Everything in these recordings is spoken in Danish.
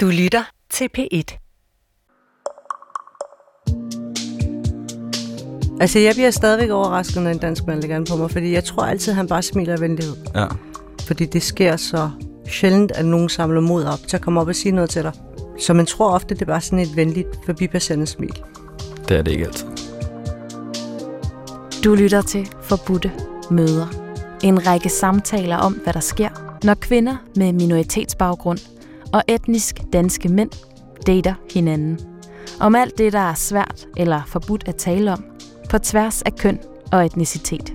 Du lytter til P1. Altså, jeg bliver stadigvæk overrasket, når en dansk mand lægger an på mig, fordi jeg tror altid, han bare smiler af venlighed. Ja. Fordi det sker så sjældent, at nogen samler mod op til at komme op og sige noget til dig. Så man tror ofte, det er bare sådan et venligt forbipasserende smil. Det er det ikke altid. Du lytter til Forbudte Møder. En række samtaler om, hvad der sker, når kvinder med minoritetsbaggrund og etnisk danske mænd dater hinanden. Om alt det, der er svært eller forbudt at tale om, på tværs af køn og etnicitet.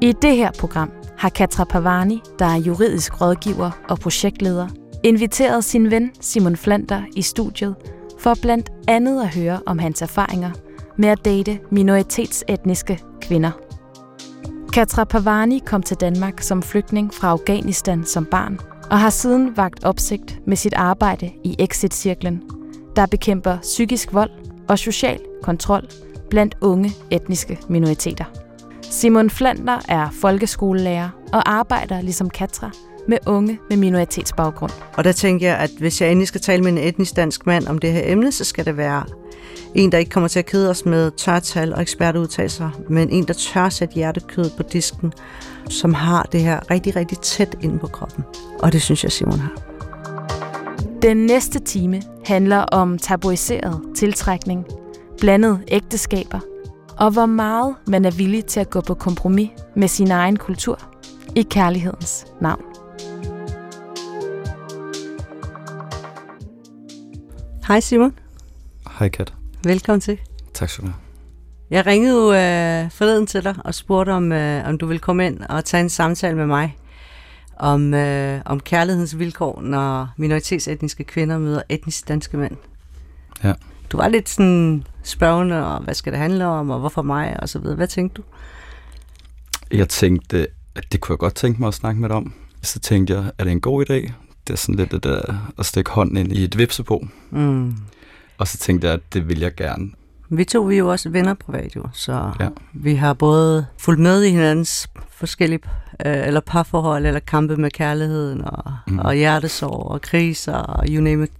I det her program har Katra Pavani, der er juridisk rådgiver og projektleder, inviteret sin ven Simon Flander i studiet for blandt andet at høre om hans erfaringer med at date minoritetsetniske kvinder. Katra Pavani kom til Danmark som flygtning fra Afghanistan som barn og har siden vagt opsigt med sit arbejde i Exit-cirklen, der bekæmper psykisk vold og social kontrol blandt unge etniske minoriteter. Simon Flander er folkeskolelærer og arbejder ligesom Katra med unge med minoritetsbaggrund. Og der tænker jeg, at hvis jeg endelig skal tale med en etnisk dansk mand om det her emne, så skal det være en, der ikke kommer til at kede os med tørtal og ekspertudtalelser, men en, der tør sætte hjertekød på disken, som har det her rigtig, rigtig tæt inde på kroppen. Og det synes jeg, Simon har. Den næste time handler om tabuiseret tiltrækning, blandede ægteskaber, og hvor meget man er villig til at gå på kompromis med sin egen kultur i kærlighedens navn. Hej Simon. Hej Kat. Velkommen til. Tak skal du have. Jeg ringede jo øh, forleden til dig og spurgte, om, øh, om du ville komme ind og tage en samtale med mig om, øh, om kærlighedens vilkår, når minoritetsetniske kvinder møder etnisk danske mænd. Ja. Du var lidt sådan spørgende, og hvad skal det handle om, og hvorfor mig, og så videre. Hvad tænkte du? Jeg tænkte, at det kunne jeg godt tænke mig at snakke med dig om. Så tænkte jeg, er det en god idé? Det er sådan lidt det der, at stikke hånden ind i et vipsebo. Mm. Og så tænkte jeg, at det vil jeg gerne. Vi to vi er jo også venner privat, jo, så Ja. vi har både fulgt med i hinandens forskellige øh, eller parforhold, eller kampe med kærligheden, og, mm. Og hjertesorg, og kriser, og you name it.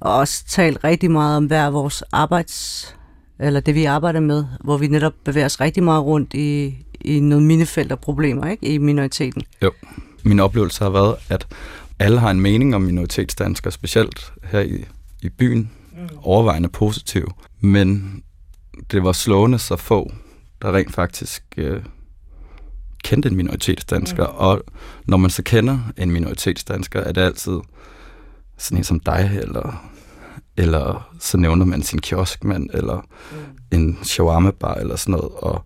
Og også talt rigtig meget om hver vores arbejds, eller det vi arbejder med, hvor vi netop bevæger os rigtig meget rundt i, i noget minefelt af problemer, ikke? I minoriteten. Min oplevelse har været, at alle har en mening om minoritetsdanskere, specielt her i, i byen, overvejende positiv. Men det var slående så få, der rent faktisk øh, kendte en minoritetsdansker. Mm. Og når man så kender en minoritetsdansker, er det altid sådan en som dig, eller, eller så nævner man sin kioskmand, eller mm. en shawarma-bar, eller sådan noget. Og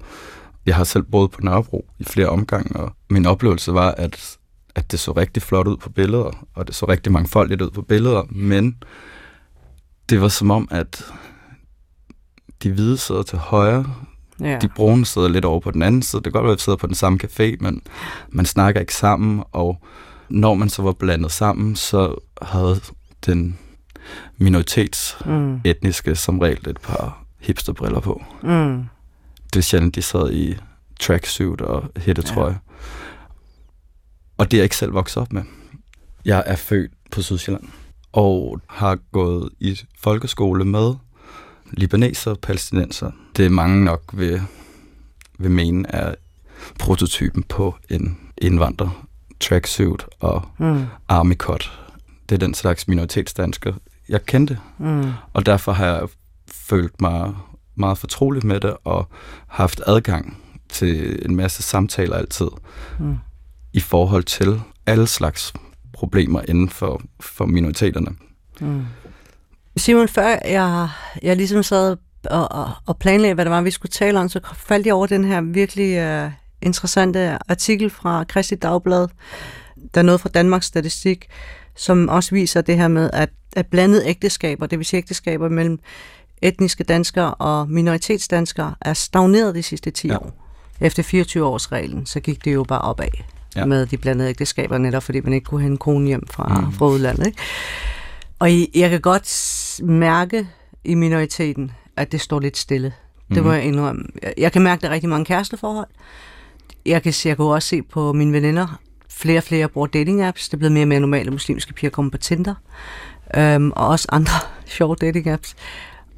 jeg har selv boet på Nørrebro i flere omgange, og min oplevelse var, at, at det så rigtig flot ud på billeder, og det så rigtig mangfoldigt ud på billeder, men det var som om, at de hvide sidder til højre, Ja. de brune sidder lidt over på den anden side. Det kan godt være, at vi sidder på den samme café, men man snakker ikke sammen, og når man så var blandet sammen, så havde den minoritetsetniske Mm. som regel et par hipsterbriller på. Mm. Det er sjældent, de sad i tracksuit og hættetrøje. Ja. Og det er jeg ikke selv vokset op med. Jeg er født på Sydsjælland og har gået i folkeskole med libaneser og palæstinenser. Det er mange nok vil, vil mene er prototypen på en indvandrer. Tracksuit og Mm. army cut. Det er den slags minoritetsdansker, jeg kendte. Mm. Og derfor har jeg følt mig meget fortrolig med det, og haft adgang til en masse samtaler altid, Mm. I forhold til alle slags problemer inden for, for minoriteterne. Mm. Simon, før jeg, jeg ligesom sad og, og, og planlagde, hvad det var, vi skulle tale om, så faldt jeg over den her virkelig uh, interessante artikel fra Kristi Dagblad, der er noget fra Danmarks Statistik, som også viser det her med, at, at blandede ægteskaber, det vil sige ægteskaber mellem etniske danskere og minoritetsdanskere, er stagneret de sidste 10 Ja. år. Efter 24 års reglen, så gik det jo bare opad ja. Med de blandede ægteskaber, netop fordi man ikke kunne hente kone hjem fra, mm. Mm. fra udlandet. Ikke? Og jeg kan godt mærke i minoriteten, at det står lidt stille. Det må Mhm. jeg indrømme. Jeg, kan mærke, at der er rigtig mange kæresteforhold. Jeg kan, jeg kan også se på mine veninder, flere og flere bruger dating apps. Det er blevet mere og mere normalt, at muslimske piger kommer på Tinder. øhm, og også andre sjove dating apps.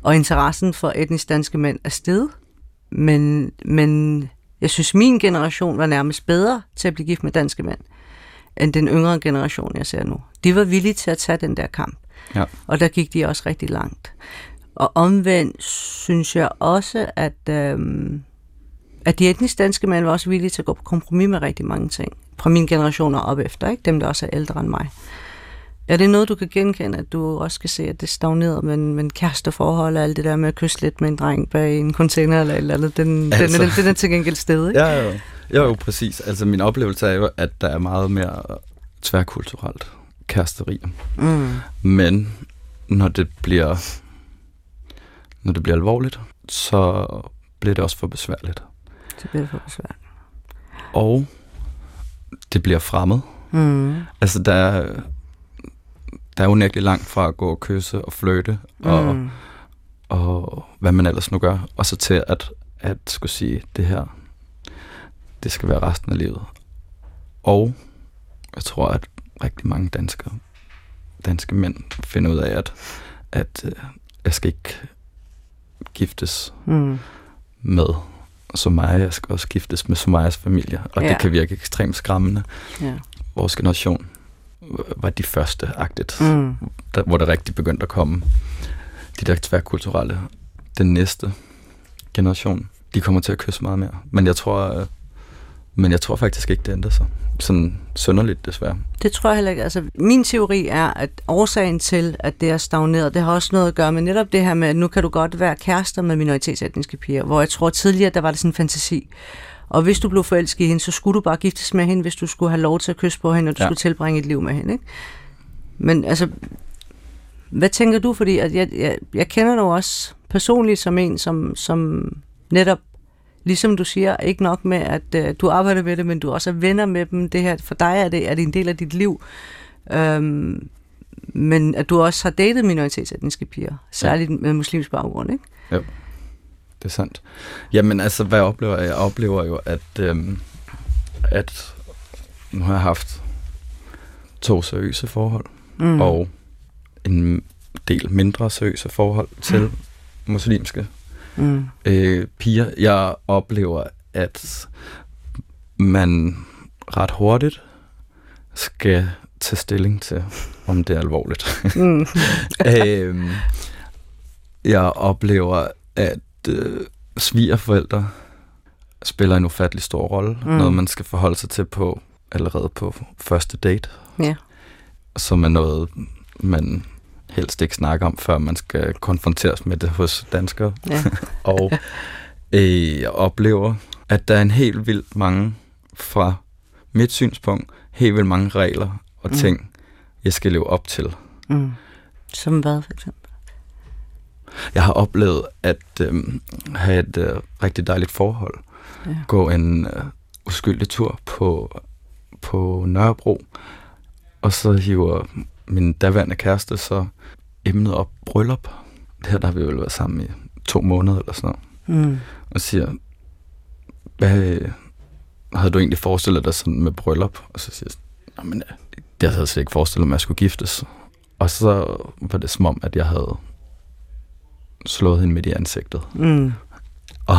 Og interessen for etnisk danske mænd er steget, men, men jeg synes, min generation var nærmest bedre til at blive gift med danske mænd, end den yngre generation, jeg ser nu. De var villige til at tage den der kamp. Ja. Og der gik de også rigtig langt. Og omvendt synes jeg også, at, øhm, at de etnisk danske mænd var også villige til at gå på kompromis med rigtig mange ting. Fra min generation og op efter, ikke? dem der også er ældre end mig. Er det noget, du kan genkende, at du også kan se, at det stagnerede med, med en kæresteforhold og alt det der med at kysse lidt med en dreng bag en container eller eller andet? Den, altså, den, den, den er til gengæld sted, ikke? Ja, jo. Jo, jo, præcis. Altså min oplevelse er jo, at der er meget mere tværkulturelt kæresteri. Mm. Men når det bliver når det bliver alvorligt, så bliver det også for besværligt. Det bliver for besværligt. Og det bliver fremmed. Mm. Altså, der er, der er unægteligt langt fra at gå og kysse og fløte, og, Mm. og hvad man ellers nu gør, og så til at, at skulle sige, det her, det skal være resten af livet. Og jeg tror, at rigtig mange danskere, danske mænd finder ud af, at, at øh, jeg skal ikke giftes Mm. med Sumaya, jeg skal også giftes med Sumayas familie, og. Ja. det kan virke ekstremt skræmmende. Ja. Vores generation var de første agtigt, mm. Der, hvor der rigtig begyndte at komme de der tværkulturelle. Den næste generation, de kommer til at kysse meget mere. Men jeg tror, men jeg tror faktisk ikke, det ændrer sig. Sådan sønderligt desværre. Det tror jeg heller ikke. Altså, min teori er, at årsagen til, at det er stagneret, det har også noget at gøre med netop det her med, at nu kan du godt være kærester med minoritetsetniske piger, hvor jeg tror tidligere, der var det sådan en fantasi. Og hvis du blev forelsket i hende, så skulle du bare giftes med hende, hvis du skulle have lov til at kysse på hende, og du Ja. skulle tilbringe et liv med hende. Ikke? Men altså, hvad tænker du? Fordi at jeg, jeg, jeg kender dig jo også personligt som en, som, som netop, ligesom du siger, ikke nok med, at øh, du arbejder med det, men du også er venner med dem. Det her, for dig er det, er det en del af dit liv. Øhm, men at du også har datet minoritetsetniske piger, særligt ja. med muslimsk baggrund, ikke? Det er sandt. Jamen altså, hvad jeg oplever? Jeg oplever jo, at, øhm, at nu har jeg haft to seriøse forhold, mm. og en del mindre seriøse forhold til mm. muslimske Mm. øh, piger. Jeg oplever, at man ret hurtigt skal tage stilling til, om det er alvorligt. Mm. øhm, jeg oplever, at øh, svigerforældre spiller en ufattelig stor rolle. Mm. Noget, man skal forholde sig til på allerede på første date. Ja. Som er noget, man helst ikke snakker om, før man skal konfronteres med det hos danskere. ja. Og øh, jeg oplever, at der er en helt vildt mange, fra mit synspunkt, helt vildt mange regler og Mm. ting, jeg skal leve op til. Mm. Som hvad, for eksempel? Jeg har oplevet at øh, have et øh, rigtig dejligt forhold. Ja. Gå en øh, uskyldig tur på, på Nørrebro, og så hiver min daværende kæreste så emnet op bryllup. Det her der har vi vel været sammen i to måneder eller sådan noget. Mm. Og siger, hvad havde du egentlig forestillet dig sådan med bryllup? Og så siger jeg, men det havde jeg slet ikke forestillet mig, at jeg skulle giftes. Og så var det som om, at jeg havde slået hende midt i ansigtet. Mm. Og,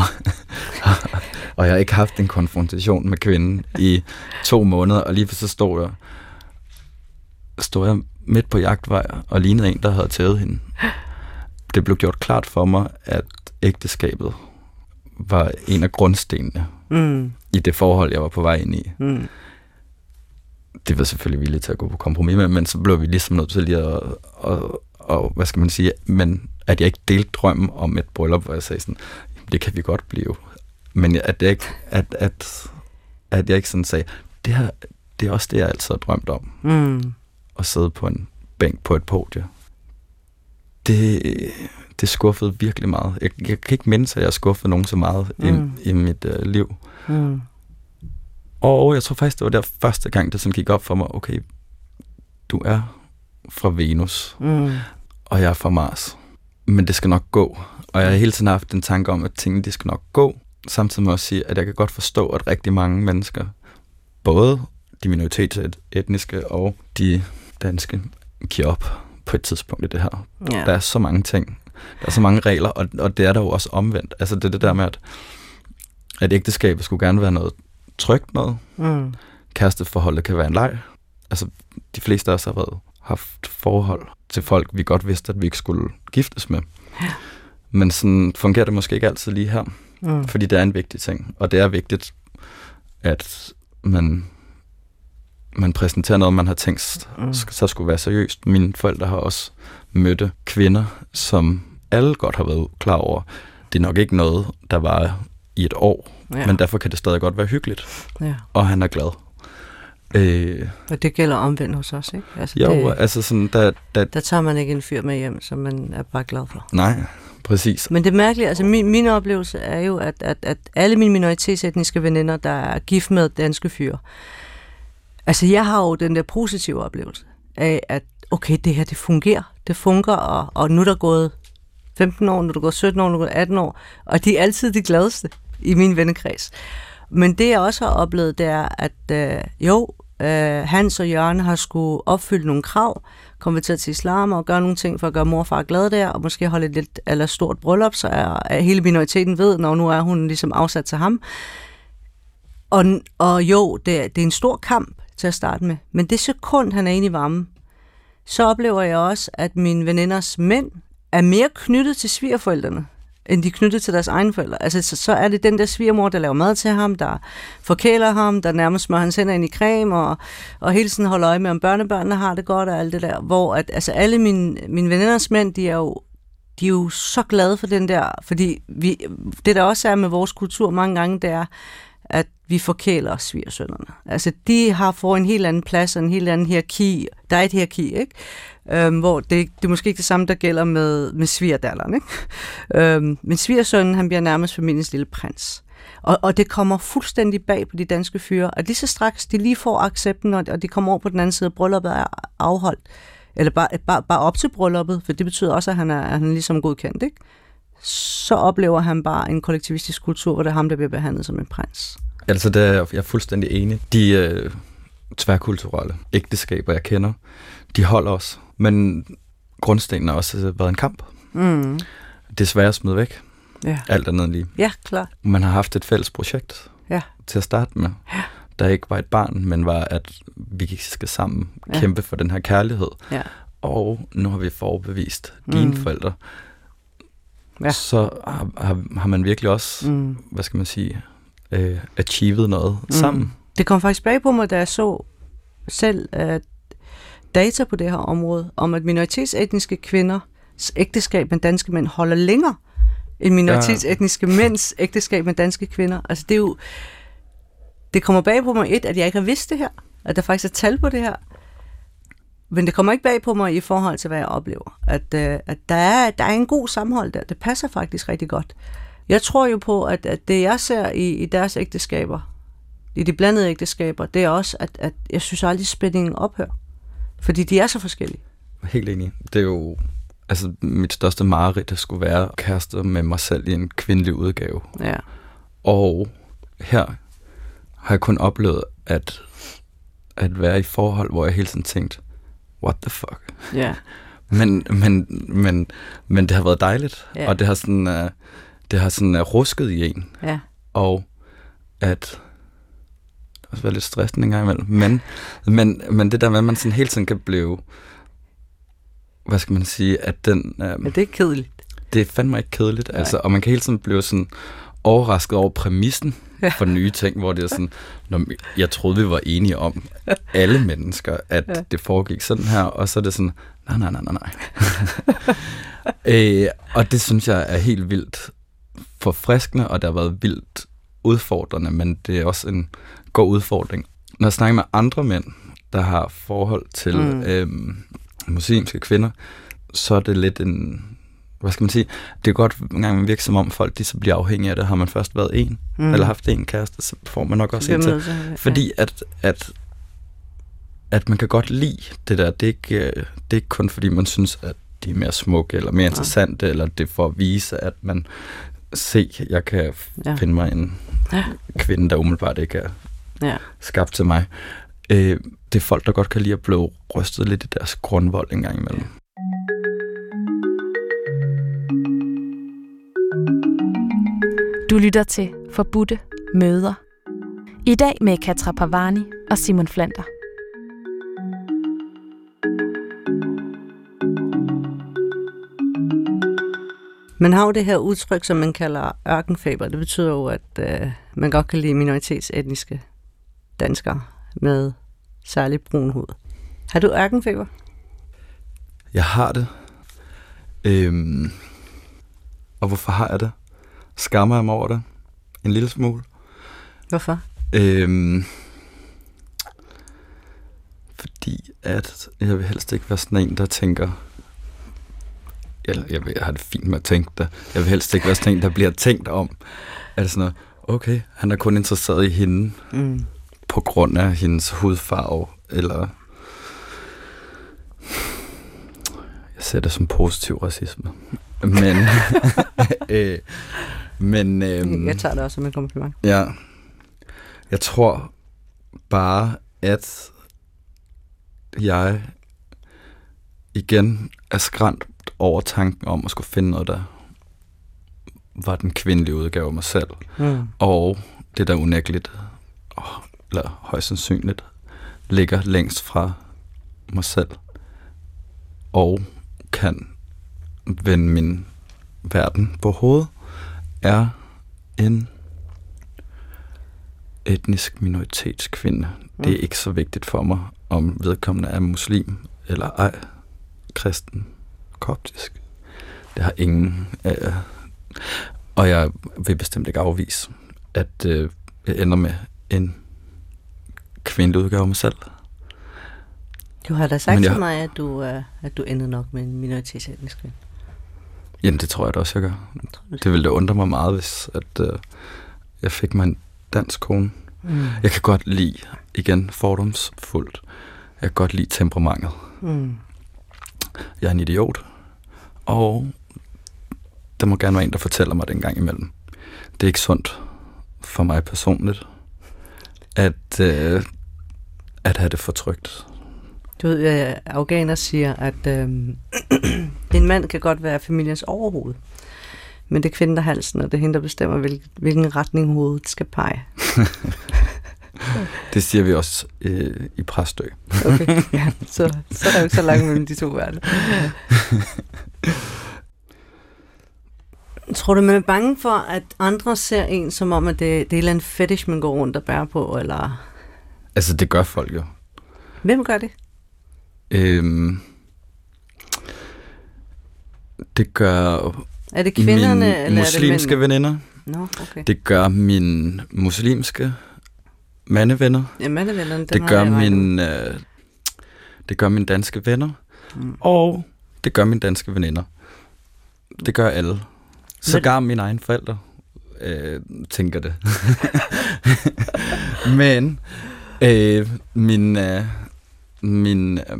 og jeg har ikke haft en konfrontation med kvinden i to måneder, og lige så stod jeg, stod jeg midt på jagtvej og lignede en, der havde taget hende. Det blev gjort klart for mig, at ægteskabet var en af grundstenene Mm. i det forhold, jeg var på vej ind i. Mm. Det var selvfølgelig villige til at gå på kompromis med, men så blev vi ligesom nødt til lige at, og, og, hvad skal man sige, men at jeg ikke delte drømmen om et bryllup, hvor jeg sagde sådan, "Jamen, det kan vi godt blive. Men at, jeg ikke, at, at, at jeg ikke sådan sagde, det, her, det er også det, jeg altid har drømt om, Mm. At sidde på en bænk på et podie. Det, det skuffede virkelig meget. Jeg, jeg kan ikke mindes, at jeg har skuffet nogen så meget Mm. i, i mit øh, liv. Mm. Og jeg tror faktisk, det var der første gang, det sådan gik op for mig, okay, du er fra Venus, Mm. og jeg er fra Mars. Men det skal nok gå. Og jeg har hele tiden haft en tanke om, at tingene de skal nok gå. Samtidig med at sige, at jeg kan godt forstå, at rigtig mange mennesker, både de minoritetsetniske og de danske, giver op på et tidspunkt i det her. Ja. Der er så mange ting. Der er så mange regler, og, og det er der jo også omvendt. Altså det er det der med, at, at ægteskabet skulle gerne være noget trygt noget. Mm. Kæresteforholdet kan være en leg. Altså de fleste af os har været, haft forhold til folk, vi godt vidste, at vi ikke skulle giftes med. Ja. Men sådan fungerer det måske ikke altid lige her. Mm. Fordi det er en vigtig ting. Og det er vigtigt, at man, man præsenterer noget, man har tænkt, Mm. så skulle være seriøst. Mine forældre har også mødte kvinder, som alle godt har været klar over. Det er nok ikke noget, der var i et år, Ja. ja. men derfor kan det stadig godt være hyggeligt. ja. Og han er glad. Øh, Og det gælder omvendt hos os, ikke? Altså, jo, det, altså sådan, der, der, der tager man ikke en fyr med hjem, som man er bare glad for. nej, præcis. Men det mærkelige, altså min, min oplevelse er jo, at, at, at alle mine minoritetsetniske veninder, der er gift med danske fyre, altså jeg har jo den der positive oplevelse af, at okay, det her, det fungerer. Det fungerer, og, og nu er der gået 15 år, nu er der gået 17 år, nu er der gået 18 år, og de er altid de gladeste i min vennekreds. Men det jeg også har oplevet, det er, at øh, jo, øh, Hans og Jørgen har skulle opfylde nogle krav, konvertere til islam og gøre nogle ting for at gøre mor og far glade der, og måske holde et lidt eller stort bryllup, så er, er hele minoriteten ved, når nu er hun ligesom afsat til ham. Og, og jo, det, det er en stor kamp til at starte med, men det sekund, han er inde i varmen, så oplever jeg også, at mine veninders mænd er mere knyttet til svigerforældrene, end de er knyttet til deres egne forældre. Altså, så, så er det den der svigermor, der laver mad til ham, der forkæler ham, der nærmest smører hans hænder ind i creme, og, og hele tiden holder øje med, om børnebørnene har det godt, og alt det der. Hvor at, altså, alle mine, mine veninders mænd, de er jo de er jo så glade for den der, fordi vi, det der også er med vores kultur mange gange, det er, at vi forkæler svigersønderne. Altså, de har fået en helt anden plads og en helt anden hierarki. Der er et hierarki, ikke? Øhm, hvor det, det er måske ikke det samme, der gælder med, med svigerdalleren, ikke? Øhm, men svigersønnen, han bliver nærmest familiens lille prins. Og, og det kommer fuldstændig bag på de danske fyre, at lige så straks de lige får accepten, og og de kommer over på den anden side, brylluppet er afholdt, eller bare, bare, bare op til brylluppet, for det betyder også, at han er, at han er ligesom godkendt, ikke? Så oplever han bare en kollektivistisk kultur, hvor det er ham, der bliver behandlet som en prins. Altså, det er jeg er fuldstændig enig. De øh, tværkulturelle ægteskaber, jeg kender, de holder os. Men grundstenen har også været en kamp. Mm. Er at smide væk. Ja. Alt andet lige. ja, klart. Man har haft et fælles projekt Ja. til at starte med. Ja. Der ikke var et barn, men var, at vi skal sammen Ja. kæmpe for den her kærlighed. Ja. Og nu har vi forbevist dine Mm. forældre. Ja. Så har, har, har man virkelig også, Mm. hvad skal man sige, øh, achieved noget mm. sammen. Det kom faktisk bag på mig, da jeg så selv uh, data på det her område, om at minoritetsetniske kvinders ægteskab med danske mænd holder længere end minoritetsetniske mænds ægteskab med danske kvinder. Altså det er jo, det kommer bag på mig et, at jeg ikke har vidst det her, at der faktisk er tal på det her. Men det kommer ikke bag på mig i forhold til, hvad jeg oplever. At, øh, at der, er, der er en god sammenhold der. Det passer faktisk rigtig godt. Jeg tror jo på, at, at det jeg ser i, i deres ægteskaber, i de blandede ægteskaber, det er også, at, at jeg synes aldrig spændingen ophører. Fordi de er så forskellige. Helt enig. Det er jo, altså mit største mareridt, det skulle være kærester med mig selv i en kvindelig udgave. Ja. Og her har jeg kun oplevet at, at være i forhold, hvor jeg hele tiden tænkte, what the fuck? Ja. Men, men, men, men det har været dejligt, Ja. og det har sådan, uh, det har sådan uh, rusket i en, Ja. og at det har også været lidt stressende en gang imellem, men, men, men det der med, at man sådan hele tiden kan blive, hvad skal man sige, at den, uh, Men det er kedeligt. det er fandme ikke kedeligt, Nej. altså, og man kan hele tiden blive sådan overrasket over præmissen for nye ting, hvor det er sådan, Nå, men jeg troede, vi var enige om, alle mennesker, at Ja. det foregik sådan her, og så er det sådan, nej, nej, nej, nej, nej. øh, og det synes jeg er helt vildt forfriskende, og det har været vildt udfordrende, men det er også en god udfordring. Når jeg snakker med andre mænd, der har forhold til Mm. øhm, muslimske kvinder, så er det lidt en, hvad skal man sige, det er godt en gang virke som om folk, de så bliver afhængige af det. Har man først været en, Mm. eller haft en kæreste, så får man nok også en til. at Fordi at, at, at man kan godt lide det der. Det er, ikke, øh, det er ikke kun fordi, man synes, at de er mere smukke, eller mere interessante, eller det for at vise, at man se, jeg kan Ja. finde mig en Ja. kvinde, der umiddelbart ikke er Ja. skabt til mig. Øh, det er folk, der godt kan lide at blive rystet lidt i deres grundvold en gang imellem. Du lytter til Forbudte Møder. I dag med Katra Pavani og Simon Flander. Man har jo det her udtryk, som man kalder ørkenfeber. Det betyder jo, at øh, man godt kan lide minoritetsetniske danskere med særlig brun hud. Har du ørkenfeber? Jeg har det. Øhm, og hvorfor har jeg det? Skammer jeg mig over det? En lille smule. Hvorfor? Øhm, fordi at jeg vil helst ikke være sådan en, der tænker... Eller jeg, vil, jeg har det fint med at tænke det. Jeg vil helst ikke være sådan en, der bliver tænkt om. Er det sådan noget, okay, han er kun interesseret i hende Mm. på grund af hendes hudfarve, eller... Jeg ser det som positiv racisme. Men... øh, men øhm, Jeg tager det også som en kompliment. Ja. Jeg tror bare, at jeg igen er skræmt over tanken om at skulle finde noget, der var den kvindelige udgave af mig selv. Mm. Og det, der unægteligt, eller højst sandsynligt, ligger længst fra mig selv. Og kan vende min verden på hovedet, er en etnisk minoritetskvinde. Det er Mm. ikke så vigtigt for mig, om vedkommende er muslim eller ej, kristen, koptisk. Det har ingen... Øh, og jeg vil bestemt ikke afvise, at øh, jeg ender med en kvindelig udgave af mig selv. Du har da sagt Men jeg- til mig, at du, uh, at du endte nok med en minoritetsetnisk kvinde. Jamen, det tror jeg da også, jeg gør. Tror det? Det ville da undre mig meget, hvis at, øh, jeg fik mig en dansk kone. Mm. Jeg kan godt lide, igen fordomsfuldt, jeg kan godt lide temperamentet. Mm. Jeg er en idiot, og der må gerne være en, der fortæller mig det en gang imellem. Det er ikke sundt for mig personligt, at, øh, at have det for trygt. Du ved, øh, afghaner siger, at øh, en mand kan godt være familiens overhoved. Men det er kvinden, der er halsen, og det er hende, der bestemmer, hvilken, hvilken retning hovedet skal pege. Det siger vi også øh, i Præstø. Okay, ja, så, så er der jo ikke så langt mellem de to verdener. Tror du, man er bange for, at andre ser en som om, at det, det er en fetish, man går rundt og bærer på, eller Altså, det gør folk jo. hvem gør det? Øhm, det gør Er det kvinderne, mine eller muslimske er det veninder. Nå, okay. Det gør mine muslimske mandevenner. Ja, mandevennerne, dem Det gør, min, øh, det gør mine danske venner. Mm. Og det gør mine danske veninder. Det gør alle. Sågar mine egne forældre øh, tænker det. Men øh, min, øh, min øh,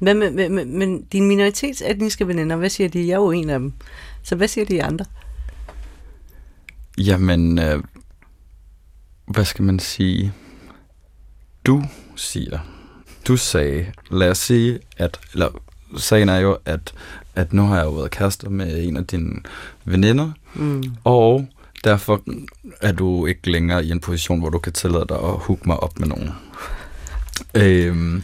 Men, men, men, men, men dine minoritetsetniske veninder, hvad siger de? Jeg er jo en af dem. Så hvad siger de andre? jamen, øh, hvad skal man sige? Du siger, du sagde, lad os sige, at, eller sagen er jo, at, at nu har jeg jo været kærester med en af dine veninder, Mm. Og derfor er du ikke længere i en position, hvor du kan tillade dig at hooke mig op med nogen. Øhm,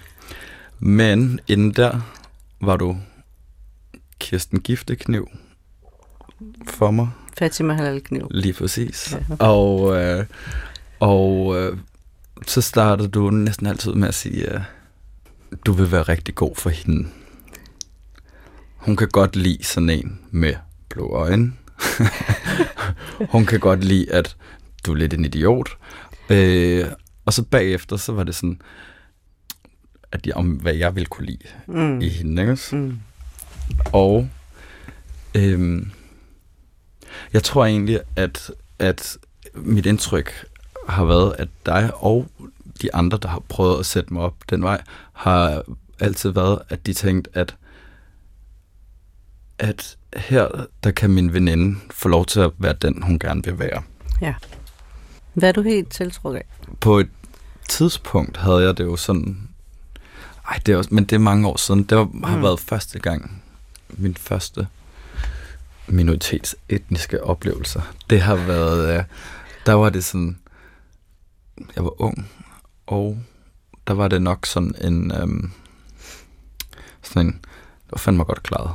men inden der var du Kirsten Giftekniv for mig, Fatima Halal Kniv. lige præcis. Ja. Og, øh, og øh, så startede du næsten altid med at sige, at du vil være rigtig god for hende. Hun kan godt lide sådan en med blå øjne. Hun kan godt lide, at du er lidt en idiot. Øh, og så bagefter, så var det sådan, at jeg, om hvad jeg ville kunne lide Mm. i hende. Ikke? Mm. Og øhm, jeg tror egentlig, at, at mit indtryk har været, at dig og de andre, der har prøvet at sætte mig op den vej, har altid været, at de tænkte, at at her, der kan min veninde få lov til at være den, hun gerne vil være. Hvad er du helt tiltrukket af? På et tidspunkt havde jeg det jo sådan... Ej, det er også, men det er mange år siden. Det var, har Mm. været første gang. Min første minoritetsetniske oplevelser. Det har været, øh, der var det sådan, jeg var ung, og der var det nok sådan en, øhm, sådan en, det var fandme godt klaret.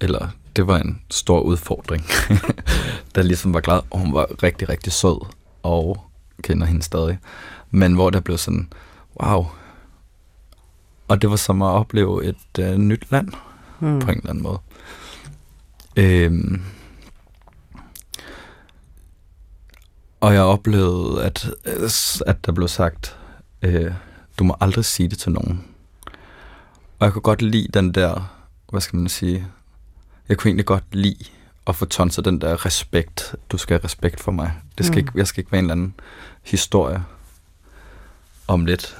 Eller det var en stor udfordring, der ligesom var glad, og hun var rigtig, rigtig sød, og kender hende stadig. Men hvor der blev sådan, wow. Og det var som at opleve et øh, nyt land, mm. på en eller anden måde. Øhm, og jeg oplevede, at, at der blev sagt, øh, du må aldrig sige det til nogen. Og jeg kunne godt lide den der, hvad skal man sige, jeg kunne egentlig godt lide at få tonset den der respekt. Du skal have respekt for mig. Det skal mm. ikke, jeg skal ikke være en eller anden historie om lidt.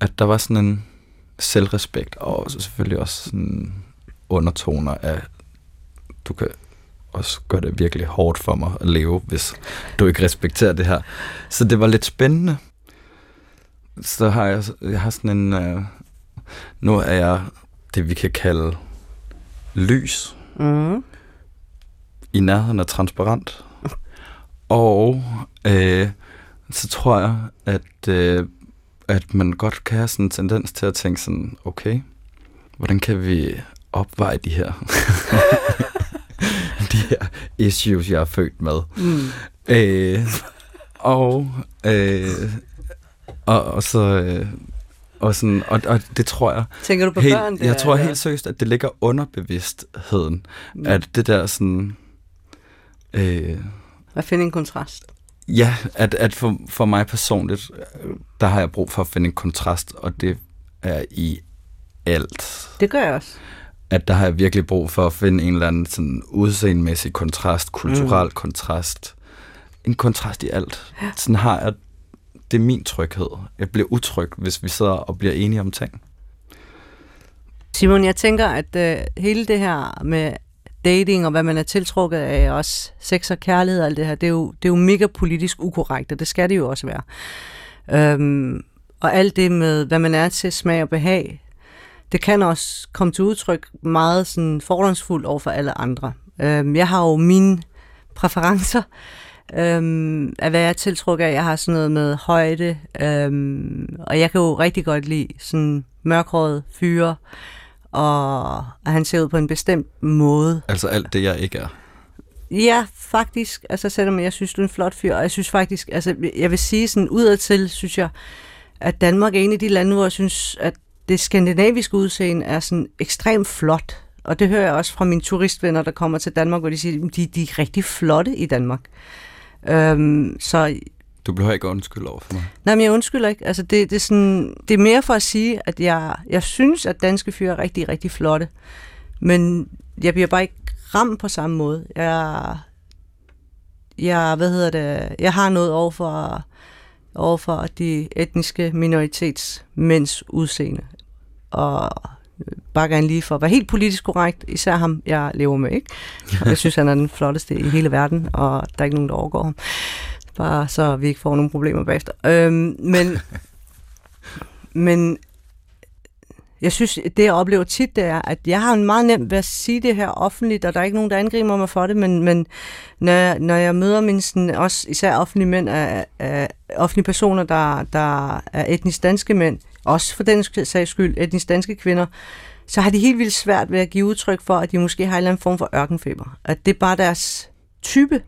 At der var sådan en selvrespekt, og selvfølgelig også sådan undertoner af, du kan også gøre det virkelig hårdt for mig at leve, hvis du ikke respekterer det her. Så det var lidt spændende. Så har jeg, jeg har sådan en, uh, nu er jeg det, vi kan kalde lys. Mm. I nærheden af transparent. Og øh, så tror jeg, at, øh, at man godt kan have sådan en tendens til at tænke sådan, okay, hvordan kan vi opveje de her, de her issues, jeg er født med. Mm. Øh, og, øh, og, og så... Øh, og, sådan, og, og det tror jeg... Tænker du på helt, børn? Det jeg tror helt seriøst, at det ligger underbevidstheden. Mm. At det der sådan... Øh, at finde en kontrast. Ja, at, at for, for mig personligt, der har jeg brug for at finde en kontrast, og det er i alt. Det gør jeg også at der har jeg virkelig brug for at finde en eller anden sådan udseendemæssig kontrast, kulturel mm. kontrast. En kontrast i alt. Ja. Sådan har jeg, det er min tryghed. Jeg bliver utryg, hvis vi sidder og bliver enige om ting. Simon, jeg tænker, at uh, hele det her med dating og hvad man er tiltrukket af, også sex og kærlighed og alt det her, det er jo, det er jo mega politisk ukorrekt, og det skal det jo også være. Øhm, og alt det med, hvad man er til smag og behag, det kan også komme til udtryk meget sådan fordomsfuldt over for alle andre. Øhm, jeg har jo mine præferencer, øhm, af hvad jeg er tiltrukket af. Jeg har sådan noget med højde, øhm, og jeg kan jo rigtig godt lide sådan mørkhåret fyre, og at han ser ud på en bestemt måde. Altså alt det, jeg ikke er? Ja, faktisk. Altså selvom jeg synes, du er en flot fyr, og jeg synes faktisk, altså jeg vil sige sådan udadtil, synes jeg, at Danmark er en af de lande, hvor jeg synes, at det skandinaviske udseende er sådan ekstremt flot. Og det hører jeg også fra mine turistvenner, der kommer til Danmark, hvor de siger, at de, de er rigtig flotte i Danmark. Øhm, så du behøver ikke undskylde over for mig. Nej, men jeg undskylder ikke. Altså, det, det, er sådan, det er mere for at sige, at jeg, jeg synes, at danske fyre er rigtig, rigtig flotte. Men jeg bliver bare ikke ramt på samme måde. Jeg, jeg, hvad hedder det, jeg har noget over for, over for de etniske minoritetsmænds udseende og bare gerne lige for at være helt politisk korrekt, især ham, jeg lever med, ikke? Og jeg synes, han er den flotteste i hele verden, og der er ikke nogen, der overgår ham. Bare så vi ikke får nogen problemer bagefter. Øhm, men, men jeg synes, det jeg oplever tit, det er, at jeg har en meget nemt ved at sige det her offentligt, og der er ikke nogen, der angriber mig for det, men, men når, jeg, når jeg møder min, sådan, også især offentlige mænd, af, af offentlige personer, der, der er etnisk danske mænd, også for den sags skyld etnisk danske kvinder, så har de helt vildt svært ved at give udtryk for, at de måske har en eller anden form for ørkenfeber. At det er bare deres type.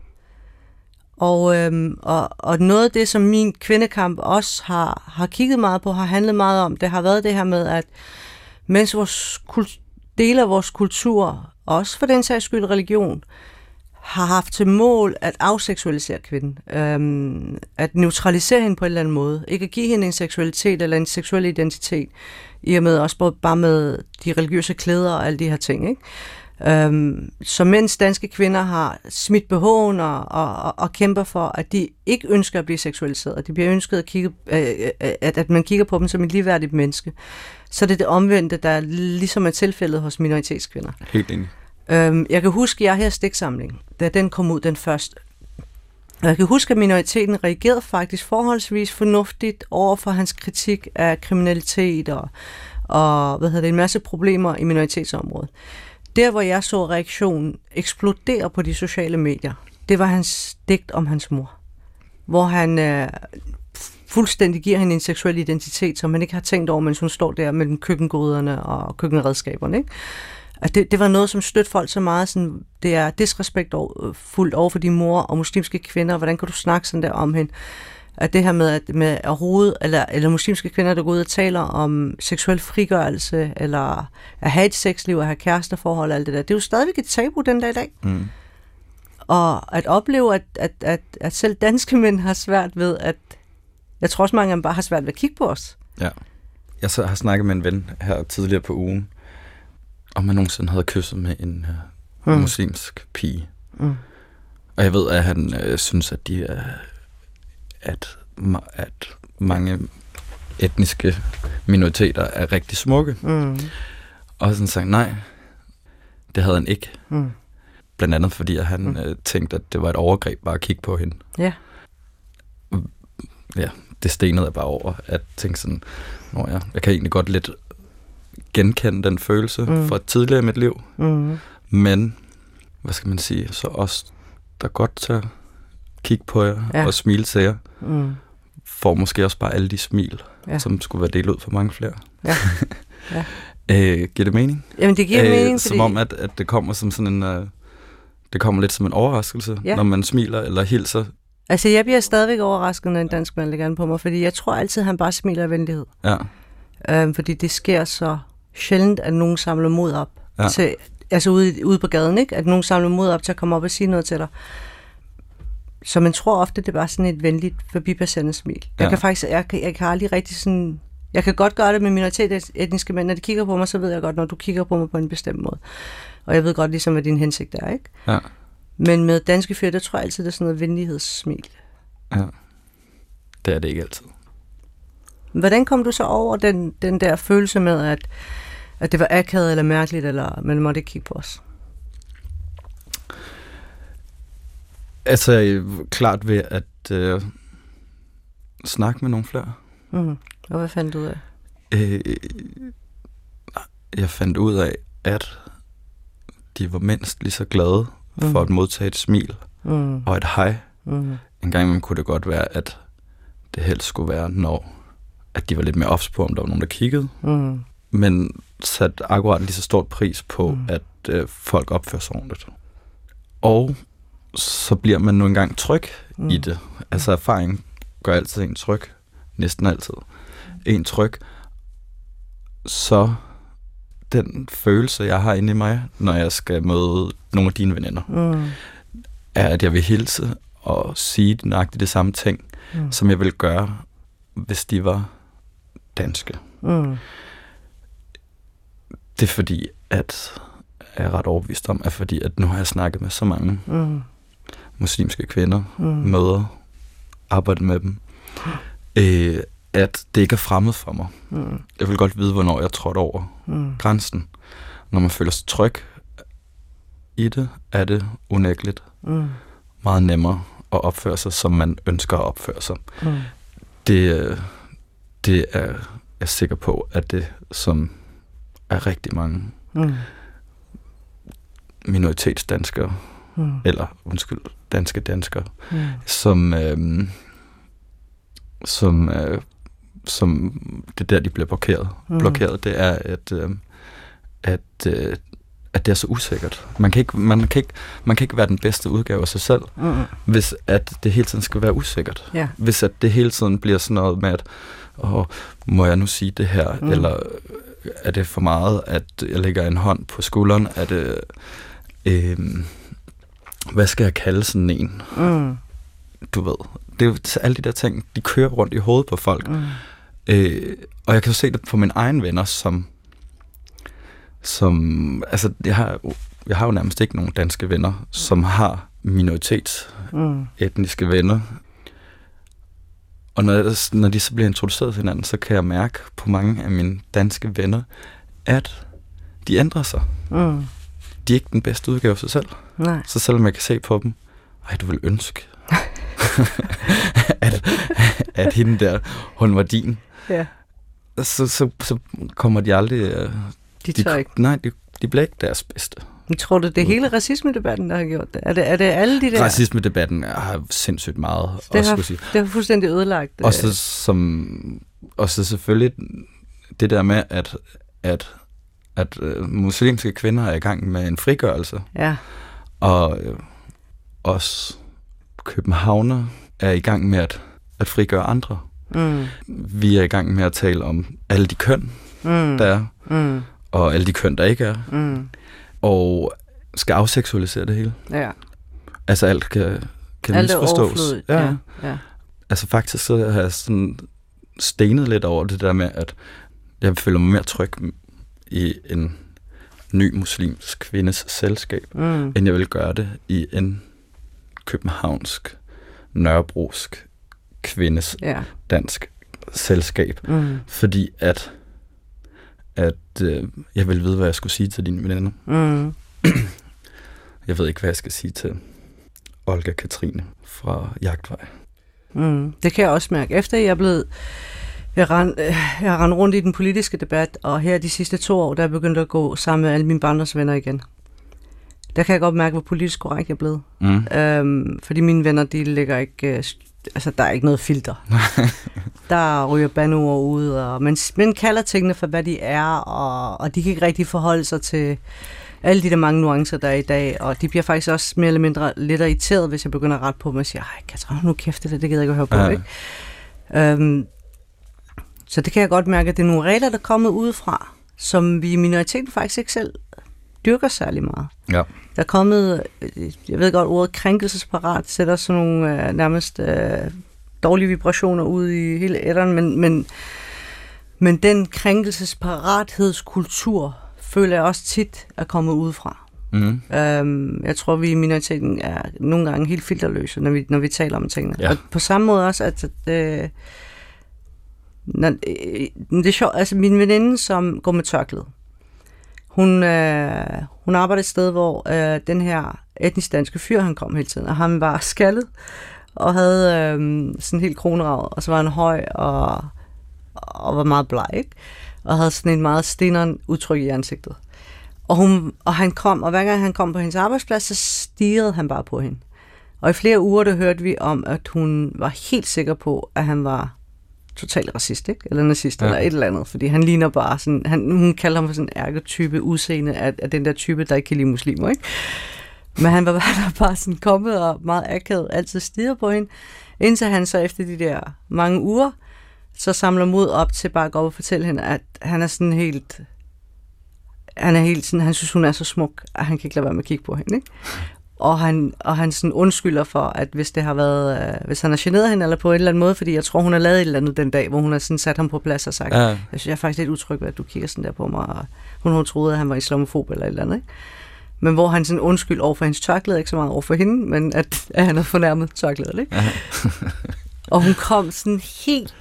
Og, øhm, og, og noget af det, som min kvindekamp også har, har kigget meget på, har handlet meget om, det har været det her med, at mens vores kult, dele af vores kultur, også for den sags skyld religion, har haft til mål at afseksualisere kvinden. Øhm, at neutralisere hende på en eller anden måde. Ikke at give hende en seksualitet eller en seksuel identitet. I og med også bare med de religiøse klæder og alle de her ting. Ikke? Øhm, så mens danske kvinder har smidt behoven og, og, og, kæmper for, at de ikke ønsker at blive seksualiseret, at de bliver ønsket at, kigge, øh, øh at, at man kigger på dem som et ligeværdigt menneske, så det er det omvendte, der ligesom er tilfældet hos minoritetskvinder. Helt enig. Øhm, jeg kan huske, at jeg her stiksamling, da den kom ud den første. Jeg kan huske, at minoriteten reagerede faktisk forholdsvis fornuftigt over for hans kritik af kriminalitet og, og hvad hedder det, en masse problemer i minoritetsområdet der, hvor jeg så reaktionen eksplodere på de sociale medier, det var hans digt om hans mor. Hvor han øh, fuldstændig giver hende en seksuel identitet, som man ikke har tænkt over, mens hun står der mellem køkkengoderne og køkkenredskaberne. Ikke? At det, det var noget, som stødte folk så meget. Sådan, det er disrespektfuldt over, over for din mor og muslimske kvinder. Hvordan kan du snakke sådan der om hende? At det her med at, med at rode, eller, eller muslimske kvinder, der går ud og taler om seksuel frigørelse, eller at have et sexliv, at have kæresteforhold og alt det der, det er jo stadigvæk et tabu den dag i dag. Mm. Og at opleve, at, at, at, at selv danske mænd har svært ved at... Jeg tror også, mange af dem bare har svært ved at kigge på os. Ja. Jeg så har snakket med en ven her tidligere på ugen, om han nogensinde havde kysset med en uh, Mm. muslimsk pige. Mm. Og jeg ved, at han øh, synes, at de er, at, at mange etniske minoriteter er rigtig smukke. Mm. Og sådan sagt, nej, det havde han ikke. Mm. Blandt andet fordi, at han Mm. øh, tænkte, at det var et overgreb bare at kigge på hende. Ja. Ja, det stenede jeg bare over, at tænke sådan, Nå ja, jeg kan egentlig godt lidt genkende den følelse Mm. fra tidligere i mit liv. Mm. Men, hvad skal man sige, så os, der godt tør kigge på jer Ja. og smile til jer, Mm. får måske også bare alle de smil, Ja. som skulle være delt ud for mange flere. Ja. Ja. øh, giver det mening? Jamen, det giver mening, Som fordi... om, at, at det kommer som sådan en... Øh, det kommer lidt som en overraskelse, Ja. når man smiler eller hilser. Altså, jeg bliver stadigvæk overrasket, når en dansk mand lægger an på mig, fordi jeg tror altid, han bare smiler af venlighed. Ja, Øhm, fordi det sker så sjældent, at nogen samler mod op. Ja. Til, altså ude, ude på gaden, ikke? At nogen samler mod op til at komme op og sige noget til dig. Så man tror ofte, det er bare sådan et venligt forbipasserende smil. Jeg Ja. kan faktisk, jeg, kan- jeg kan aldrig rigtig sådan... Jeg kan godt gøre det med minoritetsetniske mænd. Når de kigger på mig, så ved jeg godt, når du kigger på mig på en bestemt måde. Og jeg ved godt ligesom, hvad din hensigt er, ikke? ja, Men med danske fyre, der tror jeg altid, det er sådan noget venlighedssmil. ja. Det er det ikke altid. Hvordan kom du så over den, den der følelse med, at, at det var akavet eller mærkeligt, eller man måtte ikke kigge på os? Altså, øh, klart ved at øh, snakke med nogle flere. Mm. Og hvad fandt du ud af? Øh, jeg fandt ud af, at de var mindst lige så glade Mhm. for at modtage et smil Mm. og et hej. Mm. En gang imellem kunne det godt være, at det helst skulle være, når at de var lidt mere ops på, om der var nogen, der kiggede. Mm. Men sat akkurat lige så stort pris på, Mm. mm. at øh, folk opfører sig ordentligt. Og så bliver man nu engang tryg Mm. i det. Altså erfaring gør altid en tryg. Næsten altid. En tryg. Så den følelse, jeg har inde i mig, når jeg skal møde nogle af dine veninder, Mm. er, at jeg vil hilse og sige nøjagtigt det samme ting, Mm. som jeg ville gøre, hvis de var danske. Mm. Det er fordi, at jeg er ret overbevist om, at fordi, at nu har jeg snakket med så mange Mm. Muslimske kvinder, Mm. møder, arbejdet med dem, øh, at det ikke er fremmed for mig. Mm. Jeg vil godt vide, hvornår jeg trådte over Mm. grænsen. Når man føler sig tryg i det, er det unægteligt Mm. meget nemmere at opføre sig, som man ønsker at opføre sig. Mm. Det, øh, det er jeg er sikker på, at det som er rigtig mange Mm. minoritetsdanskere, Mm. eller undskyld, danske danskere, Mm. som, øh, som, øh, som det er der, de bliver blokeret. Mm. Blokeret, det er, at, øh, at, øh, at det er så usikkert. Man kan, ikke, man, kan ikke, man kan ikke være den bedste udgave af sig selv, Mm. hvis at det hele tiden skal være usikkert. Ja. Hvis at det hele tiden bliver sådan noget med, at åh, må jeg nu sige det her, Mm. eller er det for meget, at jeg lægger en hånd på skulderen? Er det, øh, hvad skal jeg kalde sådan en? Mm. Du ved, det er alle de der ting, de kører rundt i hovedet på folk. Mm. Øh, og jeg kan jo se det på mine egne venner, som, som altså, jeg har, jeg har jo nærmest ikke nogen danske venner, som har minoritets Mm. etniske venner. Og når, jeg, når de så bliver introduceret til hinanden, så kan jeg mærke på mange af mine danske venner, at de ændrer sig. Mm. De er ikke den bedste udgave af sig selv. Nej. Så selvom jeg kan se på dem, ej, du vil ønske, at, at hende der, hun var din, Ja. så, så, så kommer de aldrig... øh, De De, tør ikke. nej, de de bliver ikke deres bedste. Men tror du, det er hele racisme-debatten, der har gjort det? Er det, er det alle de der... Racisme-debatten har sindssygt meget det også har, sige. det har fuldstændig ødelagt. Og så, som, og så selvfølgelig det der med, at, at, at øh, muslimske kvinder er i gang med en frigørelse, Ja, og øh, også københavner er i gang med at, at frigøre andre. mm, Vi er i gang med at tale om alle de køn, mm, der er, mm, og alle de køn, der ikke er, mm, og skal afseksualisere det hele. ja. Altså alt kan, kan Alt misforstås. overflødigt. Ja, ja. Altså faktisk så har jeg sådan stenet lidt over det der med, at jeg føler mig mere tryg i en ny muslimsk kvindes selskab, Mm, end jeg vil gøre det i en københavnsk, nørrebrosk kvindes ja. dansk selskab. Mm, Fordi at, at øh, jeg vil vide, hvad jeg skulle sige til dine veninder. mm, Jeg ved ikke, hvad jeg skal sige til Olga Katrine fra Jagtvej. mm. Det kan jeg også mærke. Efter jeg er blevet... Jeg rend, øh, jeg har rendt rundt i den politiske debat, og her de sidste to år, der er jeg begyndt at gå sammen med alle mine barndomsvenner igen. Der kan jeg godt mærke, hvor politisk korrekt jeg er blevet. Mm. Øhm, fordi mine venner, de ligger ikke... Øh, altså, der er ikke noget filter. der ryger bandord ud, og man, man kalder tingene for, hvad de er, og, og de kan ikke rigtig forholde sig til alle de der mange nuancer, der er i dag, og de bliver faktisk også mere eller mindre lidt irriteret, hvis jeg begynder at rette på dem og siger, ej, Katrin, nu kæft det, det gider jeg ikke at høre på, Ja. ikke? Øhm, så det kan jeg godt mærke, at det er nogle regler, der er kommet udefra, som vi i minoriteten faktisk ikke selv dyrker særlig meget. Ja. Der er kommet, øh, jeg ved godt, ordet krænkelsesparat sætter sådan nogle øh, nærmest øh, dårlige vibrationer ud i hele æderen, men, men, men den krænkelsesparathedskultur føler jeg også tit er kommet udefra. Mm. Øhm, jeg tror, vi i minoriteten er nogle gange helt filterløse, når vi, når vi taler om tingene. Ja. Og på samme måde også, at øh, når, øh, det er sjovt, altså min veninde, som går med tørklæde, hun, øh, hun arbejder et sted, hvor øh, den her etnisk danske fyr, han kom hele tiden, og han var skaldet, og havde øh, sådan helt kroneravet, og så var han høj og, og var meget bleg, ikke? og havde sådan en meget steneren udtryk i ansigtet. Og, hun, og han kom, og hver gang han kom på hendes arbejdsplads, så stirrede han bare på hende. Og i flere uger, der hørte vi om, at hun var helt sikker på, at han var totalt racist, ikke? eller nazist, Ja. eller et eller andet. Fordi han ligner bare sådan, han, hun kalder ham for sådan en ærketype udseende af, af den der type, der ikke kan lide muslimer. Ikke? Men han var han var bare sådan kommet og meget akavet, altid stirret på hende, indtil han så efter de der mange uger, så samler mod op til bare at gå op og fortælle hende, at han er sådan helt, han er helt sådan, han synes, hun er så smuk, at han kan ikke lade være med at kigge på hende, ikke? Og han, og han sådan undskylder for, at hvis det har været, øh, hvis han har generet hende eller på en eller anden måde, fordi jeg tror, hun har lavet et eller andet den dag, hvor hun har sådan sat ham på plads og sagt, Ja. jeg synes, jeg er faktisk lidt utryg ved, at du kigger sådan der på mig, og hun har troet, at han var islamofob eller et eller andet, ikke? Men hvor han sådan undskyld over for hendes tørklæde, ikke så meget over for hende, men at, at han havde fornærmet tørklædet, ikke? Ja. Og hun kom sådan helt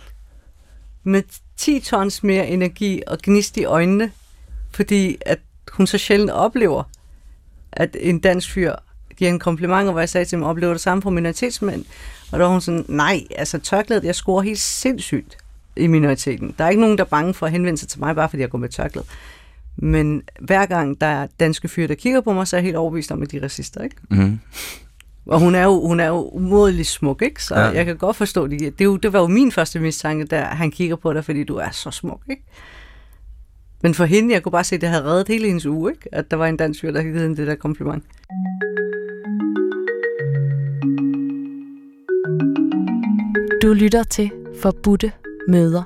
med 10 tons mere energi og gnist i øjnene, fordi at hun så sjældent oplever, at en dansk fyr giver en kompliment, og hvor jeg sagde til ham, oplever det samme fra minoritetsmænd? Og der var hun sådan, nej, altså tørklædet, jeg scorer helt sindssygt i minoriteten. Der er ikke nogen, der er bange for at henvende sig til mig, bare fordi jeg går med tørklæde. Men hver gang der er danske fyre, der kigger på mig, så er jeg helt overbevist om, at de er racister, ikke? Mm. Og hun er jo, hun er jo umådelig smuk, ikke? Så Ja. ja. jeg kan godt forstå det. Det, er jo, det var jo min første mistanke, der han kigger på dig, fordi du er så smuk, ikke? Men for hende, jeg kunne bare se, at det havde reddet hele hendes uge, ikke? At der var en dansk fyr, der havde givet hende det der kompliment. Du lytter til Forbudte Møder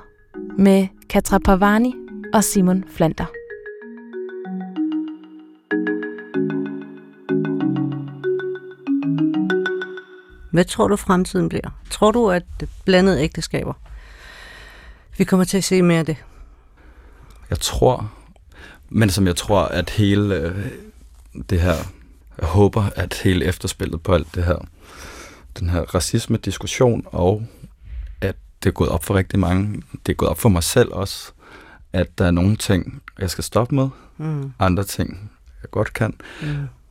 med Katra Pavani og Simon Flander. Hvad tror du, fremtiden bliver? Tror du, at blandede ægteskaber, vi kommer til at se mere af det? Jeg tror, men som jeg tror, at hele øh, det her, jeg håber, at hele efterspillet på alt det her, den her racisme-diskussion, og det er gået op for rigtig mange, det er gået op for mig selv også, at der er nogle ting, jeg skal stoppe med, Mm. andre ting, jeg godt kan,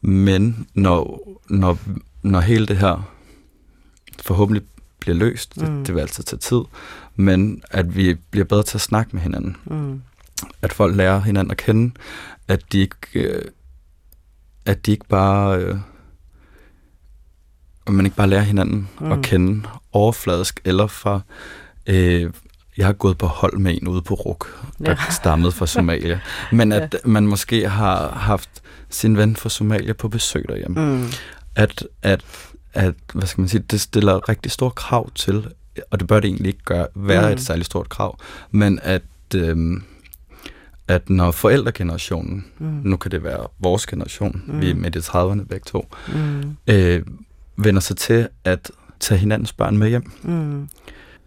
Mm. men når, når, når hele det her forhåbentlig bliver løst, det, Mm. det vil altid tage tid, men at vi bliver bedre til at snakke med hinanden, Mm. at folk lærer hinanden at kende, at de ikke, øh, at de ikke bare, øh, at man ikke bare lærer hinanden mm. at kende overfladisk, eller fra, øh, jeg har gået på hold med en ude på RUK, der ja. stammede fra Somalia, men at ja. man måske har haft sin ven fra Somalia på besøg derhjemme. Mm. At, at, at, hvad skal man sige, det stiller rigtig store krav til, og det bør det egentlig ikke gøre, være mm. et særligt stort krav, men at, øh, at når forældregenerationen, mm. nu kan det være vores generation, mm. vi er midt i 30'erne begge to, mm. øh, vender sig til at tage hinandens børn med hjem. Mm.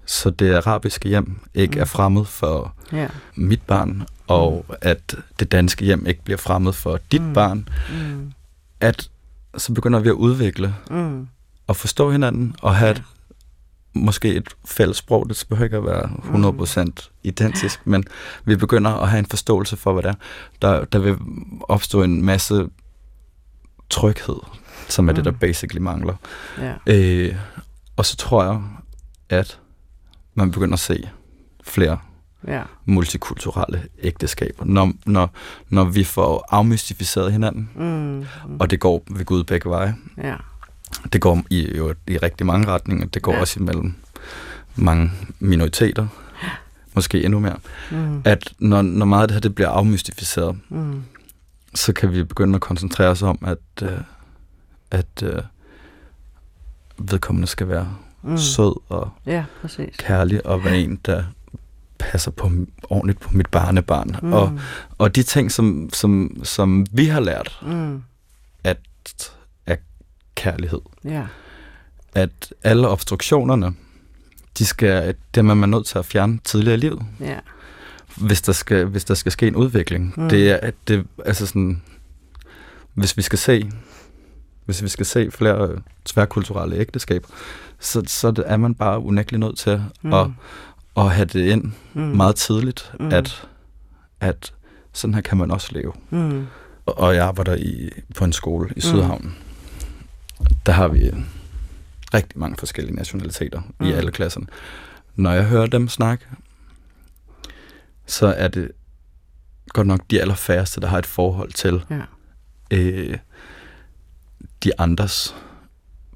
Så det arabiske hjem ikke mm. er fremmed for yeah. mit barn, og mm. at det danske hjem ikke bliver fremmed for dit mm. barn. Mm. At så begynder vi at udvikle mm. og forstå hinanden og have et, måske et fælles sprog. Det behøver ikke at være 100% mm. identisk, men vi begynder at have en forståelse for, hvad det er. Der, der vil opstå en masse tryghed, som er mm. det, der mm. basically mangler. Yeah. Øh, og så tror jeg, at man begynder at se flere ja. multikulturelle ægteskaber, når, når, når vi får afmystificeret hinanden, mm, mm. og det går ved Gud begge veje. Ja. Det går i, jo, i rigtig mange retninger. Det går ja. også imellem mange minoriteter, måske endnu mere. Mm. At når, når meget af det her det bliver afmystificeret, mm. så kan vi begynde at koncentrere os om, at, uh, at uh, vedkommende skal være mm. sød og ja, præcis. kærlig, og være en, der passer på ordentligt på mit barnebarn. Mm. Og, og de ting, som, som, som vi har lært, mm. at er kærlighed. Ja. At alle obstruktionerne, de skal, dem er man nødt til at fjerne tidligere i livet. Ja. Hvis der skal, hvis der skal ske en udvikling. Mm. Det er, at det, altså sådan, hvis vi skal se, hvis vi skal se flere tværkulturelle ægteskaber, så, så er man bare unægteligt nødt til mm. at, at have det ind mm. meget tidligt, mm. at, at sådan her kan man også leve. Mm. Og, jeg arbejder i, på en skole i Sydhavn. Mm. Der har vi rigtig mange forskellige nationaliteter mm. i alle klasserne. Når jeg hører dem snakke, så er det godt nok de allerfærreste, der har et forhold til ja. øh, de andres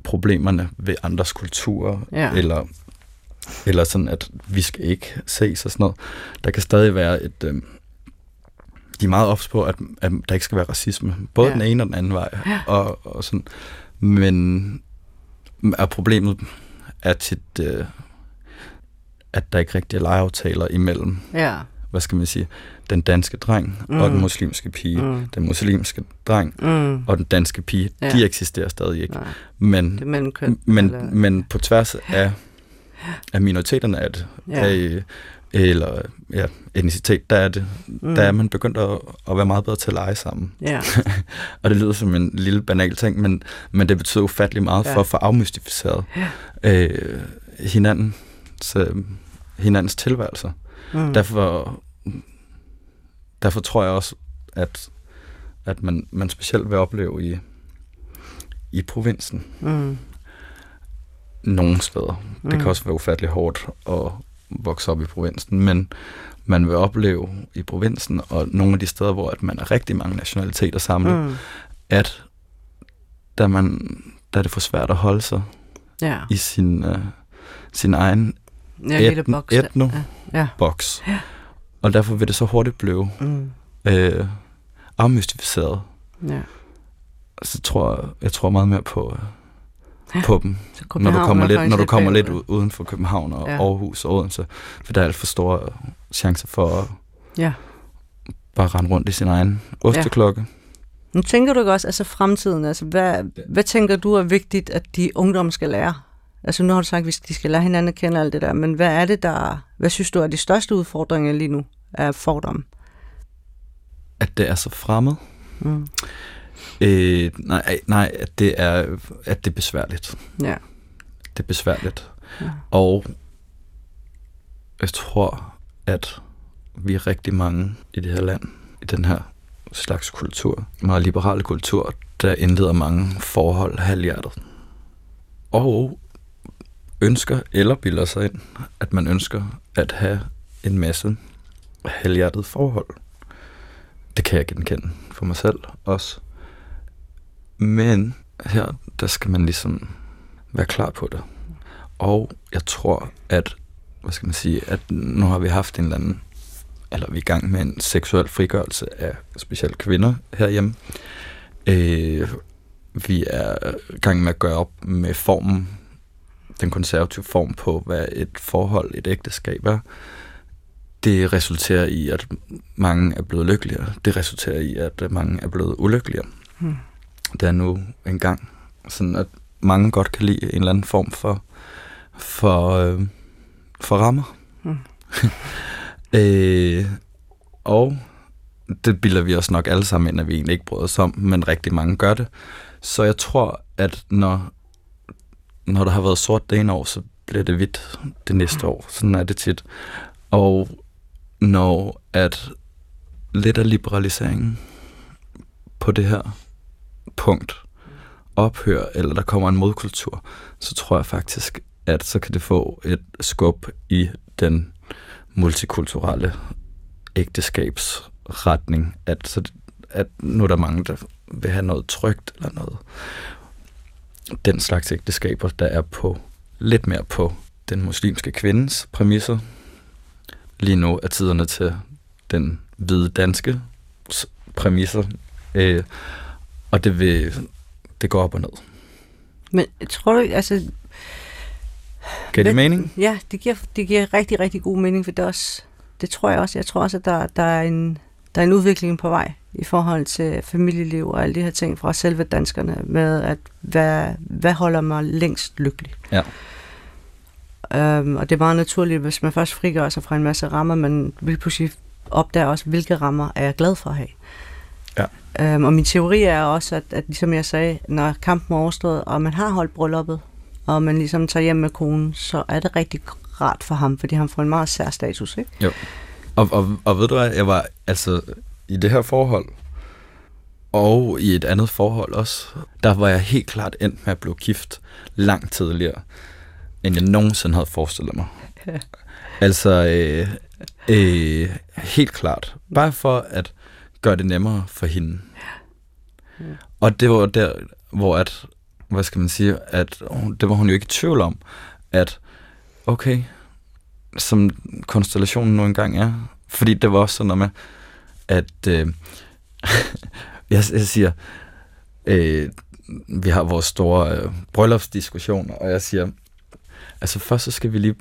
problemerne ved andres kulturer, ja. eller, eller sådan, at vi skal ikke ses og sådan noget. Der kan stadig være et... Øh, de er meget ops på, at, at der ikke skal være racisme. Både ja. den ene og den anden vej. Ja. Og, og sådan. Men er problemet er tit, øh, at der ikke rigtig er legeaftaler imellem. Ja. Hvad skal man sige? Den danske dreng mm. og den mm. muslimske pige. Mm. Den muslimske dreng mm. og den danske pige, ja. de eksisterer stadig ikke. Nej. Men, men, eller... men på tværs af, af minoriteterne af det, ja. af, eller ja, etnicitet, der er, det, mm. der er man begyndt at, at være meget bedre til at lege sammen. Ja. og det lyder som en lille banal ting, men, men det betyder ufattelig meget ja. for at få afmystificeret ja. øh, hinanden, så, hinandens tilværelser. Mm. Derfor derfor tror jeg også, at, at man, man specielt vil opleve i, i provinsen. Mm. Nogle steder. Mm. Det kan mm. også være ufattelig hårdt at vokse op i provinsen, men man vil opleve i provinsen, og nogle af de steder, hvor at man er rigtig mange nationaliteter samlet, mm. at der, man, der er det for svært at holde sig ja. i sin, uh, sin egen ja, etno, boks, etno ja. Ja. boks. Ja. Og derfor vil det så hurtigt blive mm. øh, afmystificeret. Ja. Så tror jeg, jeg tror meget mere på, ja. på dem, når du kommer lidt, når du kommer lidt uden for København og ja. Aarhus og Odense, for der er alt for store chancer for at ja. bare rende rundt i sin egen osteklokke. Ja. Nu tænker du ikke også, altså fremtiden, altså hvad, hvad tænker du er vigtigt, at de ungdom skal lære? Altså nu har du sagt, at de skal lære hinanden at kende alt det der, men hvad er det, der, hvad synes du er de største udfordringer lige nu af fordom? At det er så fremmed. Mm. Øh, nej, nej, at det er, at det er besværligt. Ja. Det er besværligt. Ja. Og jeg tror, at vi er rigtig mange i det her land, i den her slags kultur, meget liberale kultur, der indleder mange forhold halvhjertet. Og ønsker eller bilder sig ind, at man ønsker at have en masse halvhjertet forhold. Det kan jeg genkende for mig selv også. Men her, der skal man ligesom være klar på det. Og jeg tror, at, hvad skal man sige, at nu har vi haft en eller anden, eller vi er i gang med en seksuel frigørelse af specielt kvinder herhjemme. Øh, vi er i gang med at gøre op med formen, den konservative form på, hvad et forhold, et ægteskab er. Det resulterer i, at mange er blevet lykkeligere. Det resulterer i, at mange er blevet ulykkeligere. Hmm. Det er nu engang sådan, at mange godt kan lide en eller anden form for, for, øh, for rammer. Hmm. øh, og det bilder vi os nok alle sammen ind, at vi egentlig ikke bryder os om, men rigtig mange gør det. Så jeg tror, at når, når der har været sort det ene år, så bliver det hvidt det næste år. Sådan er det tit. Og når at lidt af liberaliseringen på det her punkt ophører, eller der kommer en modkultur, så tror jeg faktisk, at så kan det få et skub i den multikulturelle ægteskabsretning, at, så, at nu er der mange, der vil have noget trygt eller noget. Den slags ægteskaber, der er på lidt mere på den muslimske kvindes præmisser. Lige nu er tiderne til den hvide danske præmisser, øh, og det vil det går op og ned. Men tror du, altså... Giver det mening? Ja, det giver, det giver rigtig, rigtig god mening, for det, også, det tror jeg også. Jeg tror også, at der, der, er en, der er en udvikling på vej i forhold til familieliv og alle de her ting fra selve danskerne med, at hvad, hvad holder mig længst lykkelig? Ja. Øhm, og det er meget naturligt, hvis man først frigør sig fra en masse rammer, men vil pludselig opdager også, hvilke rammer er jeg glad for at have. Ja. Øhm, og min teori er også, at, at ligesom jeg sagde, når kampen er overstået, og man har holdt brylluppet, og man ligesom tager hjem med konen, så er det rigtig rart for ham, fordi han får en meget sær status, ikke? Jo. Og, og, og ved du hvad, jeg var altså i det her forhold, og i et andet forhold også, der var jeg helt klart endt med at blive gift langt tidligere, end jeg nogensinde havde forestillet mig. Altså, øh, øh, helt klart. Bare for at gøre det nemmere for hende. Og det var der, hvor at, hvad skal man sige, at det var hun jo ikke i tvivl om, at okay, som konstellationen nu engang er, fordi det var også sådan noget med, at øh, jeg, jeg siger, øh, vi har vores store øh, bryllupsdiskussioner, og jeg siger, altså først så skal vi lige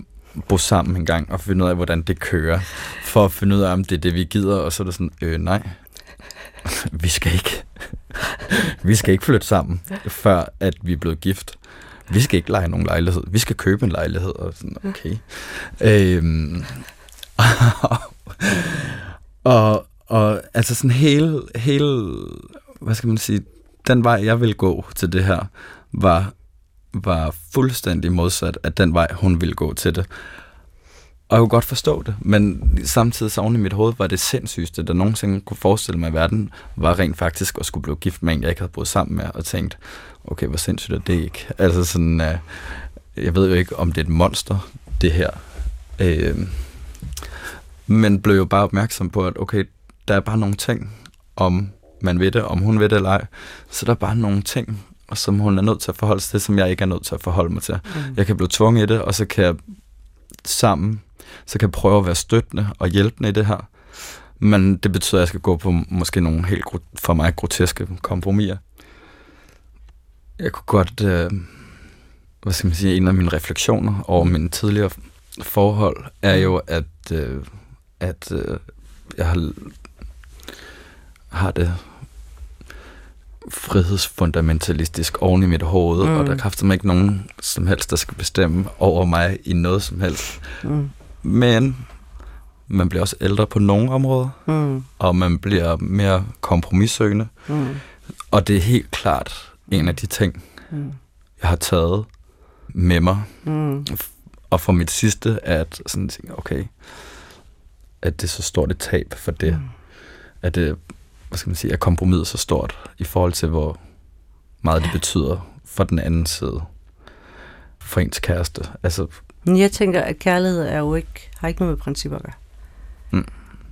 bo sammen en gang og finde ud af, hvordan det kører, for at finde ud af, om det er det, vi gider, og så er det sådan, øh, nej, vi skal ikke. vi skal ikke flytte sammen, før at vi er blevet gift. Vi skal ikke lege nogen lejlighed. Vi skal købe en lejlighed. Og sådan, okay. øhm, og, og altså sådan hele, hele, hvad skal man sige, den vej, jeg ville gå til det her, var, var fuldstændig modsat af den vej, hun ville gå til det. Og jeg kunne godt forstå det, men samtidig så i mit hoved var det sindssygeste, der nogensinde kunne forestille mig i verden, var rent faktisk at skulle blive gift med en, jeg ikke havde boet sammen med, og tænkt, okay, hvor sindssygt er det ikke? Altså sådan, øh, jeg ved jo ikke, om det er et monster, det her. Øh, men blev jo bare opmærksom på, at okay, der er bare nogle ting, om man ved det, om hun ved det eller ej. Så der er bare nogle ting, som hun er nødt til at forholde sig til, som jeg ikke er nødt til at forholde mig til. Mm. Jeg kan blive tvunget i det, og så kan jeg sammen så kan jeg prøve at være støttende og hjælpende i det her. Men det betyder, at jeg skal gå på måske nogle helt for mig groteske kompromiser. Jeg kunne godt, øh, hvad skal man sige, en af mine refleksioner over mine tidligere forhold, er jo, at, øh, at øh, jeg har, har det frihedsfundamentalistisk oven i mit hoved, mm. og der er mm. ikke nogen som helst, der skal bestemme over mig i noget som helst. Mm. Men man bliver også ældre på nogle områder, mm. og man bliver mere kompromissøgende. Mm. Og det er helt klart en af de ting, mm. jeg har taget med mig. Mm. Og for mit sidste, at sådan tænke, okay, at det er så stort et tab for det. Mm. At det, hvad skal man sige, at kompromiset så stort i forhold til, hvor meget det betyder for den anden side. For ens kæreste. Altså, men jeg tænker, at kærlighed er jo ikke, har ikke noget med principper at gøre. Mm.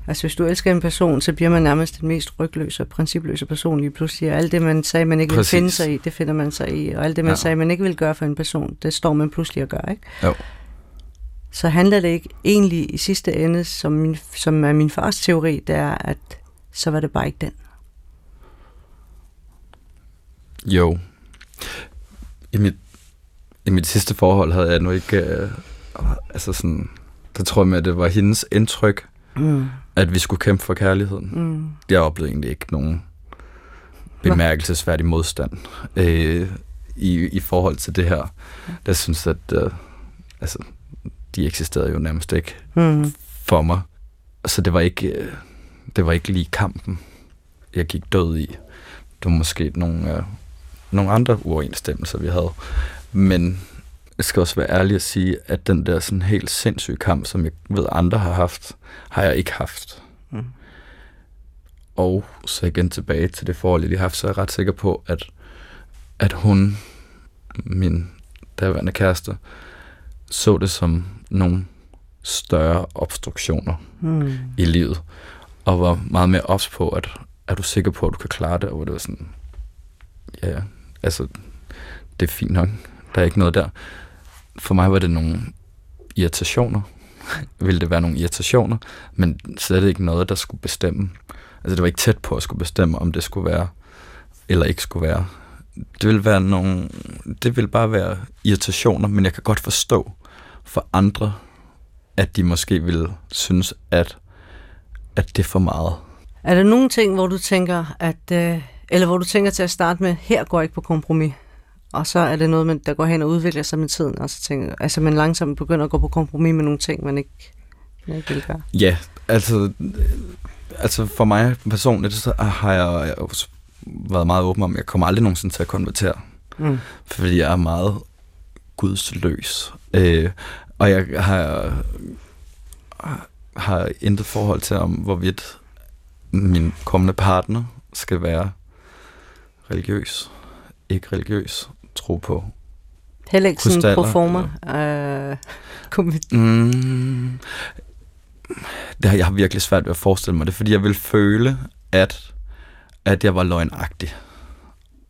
Altså hvis du elsker en person, så bliver man nærmest den mest rygløse og principløse person lige pludselig. Og alt det, man sagde, man ikke Præcis. ville finde sig i, det finder man sig i. Og alt det, man Ja. ja. sagde, man ikke ville gøre for en person, det står man pludselig at gøre, ikke? Jo. Så handler det ikke egentlig i sidste ende, som, min, som er min fars teori, det er, at så var det bare ikke den. Jo. I mit, I mit sidste forhold havde jeg nu ikke... Øh, altså sådan... Der tror jeg med, at det var hendes indtryk, Mm. at vi skulle kæmpe for kærligheden. Mm. Jeg oplevede egentlig ikke nogen bemærkelsesværdig modstand øh, i, i forhold til det her. Jeg synes, at øh, altså, de eksisterede jo nærmest ikke Mm. for mig. Så det var ikke, øh, det var ikke lige kampen, jeg gik død i. Det var måske nogle, øh, nogle andre uoverensstemmelser, vi havde. Men jeg skal også være ærlig at sige, at den der sådan helt sindssyge kamp, som jeg ved andre har haft, har jeg ikke haft. Mm. Og så igen tilbage til det forhold, jeg lige har haft, så er jeg ret sikker på, at, at hun, min daværende kæreste, så det som nogle større obstruktioner Mm. i livet, og var meget mere ops på, at er du sikker på, at du kan klare det, og hvor det var sådan, ja, altså, det er fint nok, der er ikke noget der. For mig var det nogle irritationer, ville det være nogle irritationer, men slet ikke noget, der skulle bestemme. Altså, det var ikke tæt på at skulle bestemme, om det skulle være, eller ikke skulle være. Det ville være nogle, det ville bare være irritationer, men jeg kan godt forstå for andre, at de måske ville synes, at, at det er for meget. Er der nogle ting, hvor du tænker, at, øh, eller hvor du tænker til at starte med, her går jeg ikke på kompromis, og så er det noget, man, der går hen og udvikler sig med tiden, og så tænker, altså man langsomt begynder at gå på kompromis med nogle ting, man ikke, man ikke vil gøre. Ja, altså, altså for mig personligt, så har jeg, jeg har været meget åben om, at jeg kommer aldrig nogensinde til at konvertere, Mm. fordi jeg er meget gudsløs. Øh, og jeg har, har intet forhold til, om hvorvidt min kommende partner skal være religiøs, ikke religiøs, tro på. Heller ikke sådan Krystaller, pro forma. Øh, Mm, det har jeg har virkelig svært ved at forestille mig det, fordi jeg vil føle, at, at jeg var løgnagtig.